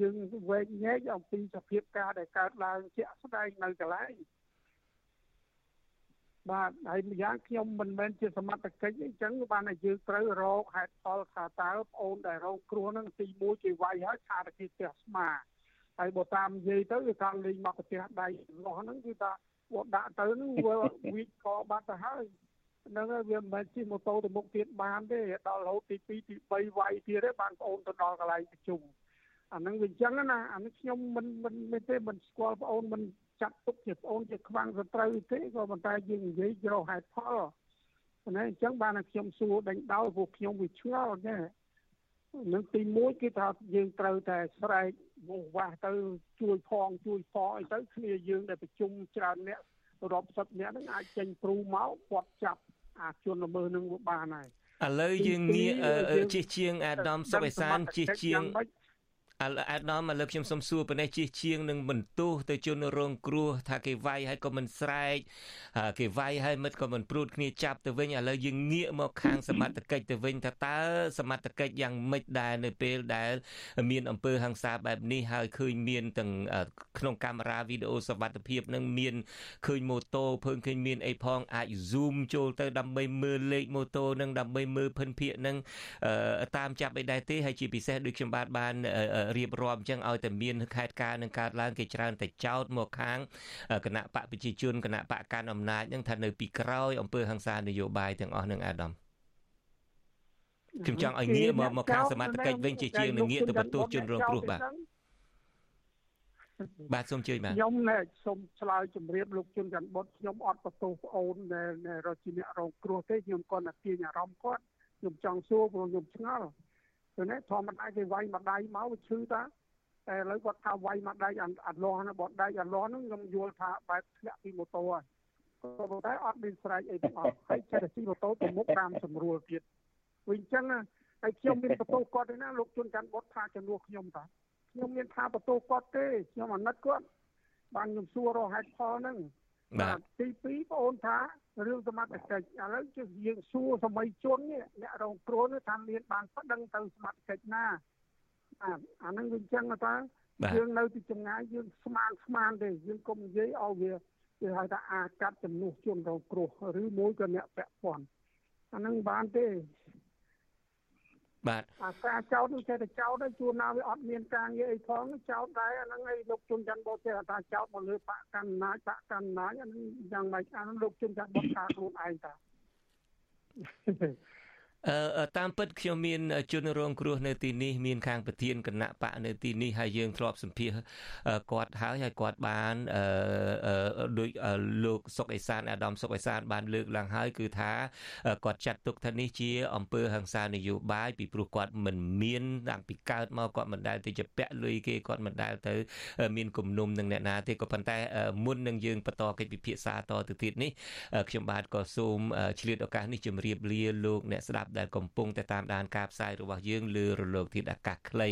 យើងវែកញែកអំពីសភាពការដែលកើតឡើងជាក់ស្ដែងនៅកន្លែងបាទហើយម្យ៉ាងខ្ញុំមិនមែនជាសមត្ថកិច្ចអញ្ចឹងបានតែយើងត្រូវរកហេតុផលថាតើប្អូនដែលរងគ្រោះហ្នឹងទី1គេវាយហើយថាតែគេផ្ទះស្មាហើយបើតាមនិយាយទៅគឺថាលេងមកប្រទេសដៃលោះហ្នឹងគឺថា គាត់ដាក់ទៅនឹងវាវិកកបាត់ទៅហើយហ្នឹងហើយវាមិនមែនជិះម៉ូតូទៅមុខទៀតបានទេដល់រហូតទី2ទី3វាយទៀតទេបានប្អូនទៅដល់កន្លែងប្រជុំអាហ្នឹងវាអញ្ចឹងណាអានេះខ្ញុំមិនមិនមិនទេមិនស្គាល់ប្អូនមិនចាត់ទុកជាប្អូនជាខ្វាំងសត្រូវទេក៏ប៉ុន្តែយើងនិយាយយកហេតុផលណាអញ្ចឹងបានខ្ញុំសួរដេញដោលពួកខ្ញុំវាឆ្ងល់ណា នឹងទី1គឺថាយើងត្រូវតែស្រែកវោវាស់ទៅជួយផងជួយផងអីទៅគ្នាយើងដែលប្រជុំច្រើនអ្នករាប់សិបអ្នកហ្នឹងអាចចេញព្រូមកគាត់ចាប់អាជនល្មើសនឹងបានហើយឥឡូវយើងងាកជិះជាងអាដាមសុកអេសានជិះជាង អាដាមមកលើខ្ញុំសុំសួរប៉ុណ្ណេះជិះជាងនឹងបន្ទោសទៅជនរងគ្រោះថាគេវាយហើយក៏មិនស្រែកគេវាយហើយមិត្តក៏មិនព្រួតគ្នាចាប់ទៅវិញឥឡូវយើងងាកមកខាងសមត្ថកិច្ចទៅវិញថាតើសមត្ថកិច្ចយ៉ាងម៉េចដែរនៅពេលដែល មានអំពើហិង្សាបែបនេះហើយឃើញមានទាំងក្នុងកាមេរ៉ាវីដេអូសវត្ថិភាពនឹងមានឃើញម៉ូតូភើងឃើញមានអីផងអាច zoom ចូលទៅដើម្បីមើលលេខម៉ូតូនឹងដើម្បីមើលភិនភាកនឹងតាមចាប់អីដែរទេហើយជាពិសេសដូចខ្ញុំបាទបានរៀបរាប់អញ្ចឹងឲ្យតែមានខេត្តការនឹងកើតឡើងគេច្រើនតែចោតមកខាងគណៈបកប្រជាជនគណៈបកកាន់អំណាចនឹងថានៅពីក្រោយអង្គើហ ংস ានយោបាយទាំងអស់នឹងអាដាមខ្ញុំចង់ឲ្យងាកមកមកខាងសមត្ថកិច្ចវិញជាជាងនឹងងាកទៅបន្ទោសជនរងគ្រោះបាទបាទសូមជឿបាទខ្ញុំណែសូមឆ្លើយជម្រាបលោកជនច័ន្ទបុតខ្ញុំអត់បន្ទោសប្អូនដែលរកជាអ្នករងគ្រោះទេខ្ញុំគាត់តែទាញអារម្មណ៍គាត់ខ្ញុំចង់សួរព្រោះខ្ញុំឆ្ងល់ ទៅនេះធម្មតាគេវាយមួយដៃមកវាឈឺតាតែឥឡូវគាត់ថាវាយមួយដៃអត់លាស់ណាបត់ដៃអត់លាស់ហ្នឹងខ្ញុំយល់ថាបែបធ្លាក់ពីម៉ូតូហើយក៏ប៉ុន្តែអត់មានស្រែកអីទាំងអស់ហើយចេះតែជិះម៉ូតូទៅមុខតាមស្រួលទៀតវិញអញ្ចឹងហើយខ្ញុំមានបន្ទោសគាត់ទេណាលោកជួនច័ន្ទបុតថាជំនួសខ្ញុំតាខ្ញុំមានថាបន្ទោសគាត់ទេខ្ញុំអាណិតគាត់បានខ្ញុំសួររកហេតុផលហ្នឹង បាទទី2បងអូនថារឿងសមត្ថកិច្ចឥឡូវជិះយើងសួរសម័យជននេះអ្នករងគ្រោះនេះថាមានបានប្តឹងទៅសមត្ថកិច្ចណាបាទអាហ្នឹងវាអញ្ចឹងថាយើងនៅទីចម្ងាយយើងស្មានស្មានទេយើងកុំនិយាយឲ្យវាគេហៅថាអាកាត់ចំនួនជនរងគ្រោះឬមួយក៏អ្នកពាក់ព័ន្ធអាហ្នឹងបានទេ បាទអាការចោតនោះចេះតែចោតទៅជួនណាវាអត់មានការងារអីផងចោតដែរអាហ្នឹងឯងលោកជុនច័ន្ទបោចេះថាចោតមកលើបកកណ្ណាចបកកណ្ណាចអាហ្នឹងយ៉ាងម៉េចអាហ្នឹងលោកជុនច័ន្ទបោថាខ្លួនឯងតាអឺ តាមពិតខ្ញុំមានជនរងគ្រោះនៅទីនេះមានខាងប្រធានគណៈបកនៅទីនេះហើយយើងធ្លាប់សម្ភាសគាត់ហើយហើយគាត់បានអឺដោយលោកសុកអេសានអាដាមសុកអេសានបានលើកឡើងហើយគឺថាគាត់ចាត់ទុកថានេះជាអង្គើហ ংস ានយោបាយពីព្រោះគាត់មិនមានតាំងពីកើតមកគាត់មិនដែលទៅជាពាក់លុយគេគាត់មិនដែលទៅមានគំនុំនឹងអ្នកណាទេក៏ប៉ុន្តែមុននឹងយើងបន្តកិច្ចពិភាក្សាតទៅទៀតនេះខ្ញុំបាទក៏សូមឆ្លៀតឱកាសនេះជម្រាបលាលោកអ្នកស្ដាប់ដែលកំពុងតែតាមដានការផ្សាយរបស់យើងលើរលកធាតុអាកាសខ្លី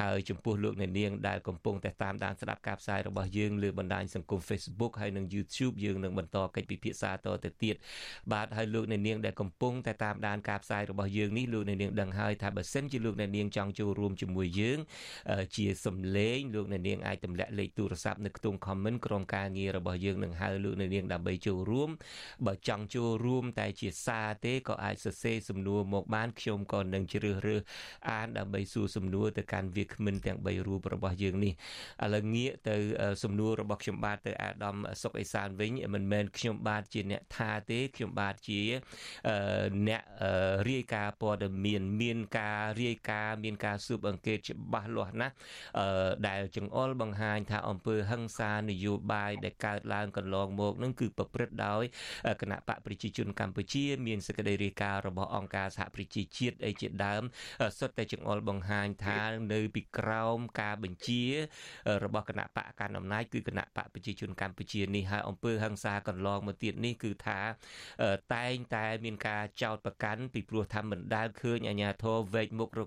ហើយចំពោះលោកអ្នកនាងដែលកំពុងតែតាមដានស្ដាប់ការផ្សាយរបស់យើងលើបណ្ដាញសង្គម Facebook ហើយនិង YouTube យើងនឹងបន្តកិច្ចពិភាក្សាតទៅទៀតបាទហើយលោកអ្នកនាងដែលកំពុងតែតាមដានការផ្សាយរបស់យើងនេះលោកអ្នកនាងដឹងហើយថាបើសិនជាលោកអ្នកនាងចង់ចូលរួមជាមួយយើងជាសំឡេងលោកអ្នកនាងអាចទម្លាក់លេខទូរស័ព្ទនៅខ្ទង់ comment ក្រុមការងាររបស់យើងនឹងហៅលោកអ្នកនាងដើម្បីចូលរួមបើចង់ចូលរួមតែជាសារទេក៏អាចសរសេរសំសំណួរមកបានខ្ញុំក៏នឹងជ្រើសរើសអានដើម្បីសួរសំណួរទៅកាន់វាគ្មិនទាំង3រូបរបស់យើងនេះឥឡូវងាកទៅសំណួររបស់ខ្ញុំបាទទៅអាដាមសុកអេសានវិញមិនមែនខ្ញុំបាទជាអ្នកថាទេខ្ញុំបាទជាអ្នករាយការណ៍ព័ត៌មានមានការរាយការណ៍មានការស៊ើបអង្កេតច្បាស់លាស់ណាស់ដែលចង្អុលបង្ហាញថាអង្គើហឹង្សានយោបាយដែលកើតឡើងកន្លងមកនឹងគឺប្រព្រឹត្តដោយគណៈបកប្រជាជនកម្ពុជា មានសេចក្តីរាយការណ៍របស់អង្គការសហប្រជាជាតិអីជាដើមសុទ្ធតែចង្អុលបង្ហាញថានៅពីក្រោមការបញ្ជា របស់គណៈបកកណ្ដាលអំណាចគឺគណៈបកប្រជាជនកម្ពុជានេះហើយអង្គើហឹង្សាកន្លងមកទៀតនេះគឺថាតែងតែមានការចោទប្រកាន់ពីព្រោះថាមិនដែលឃើញអាញាធរវែកមុខរក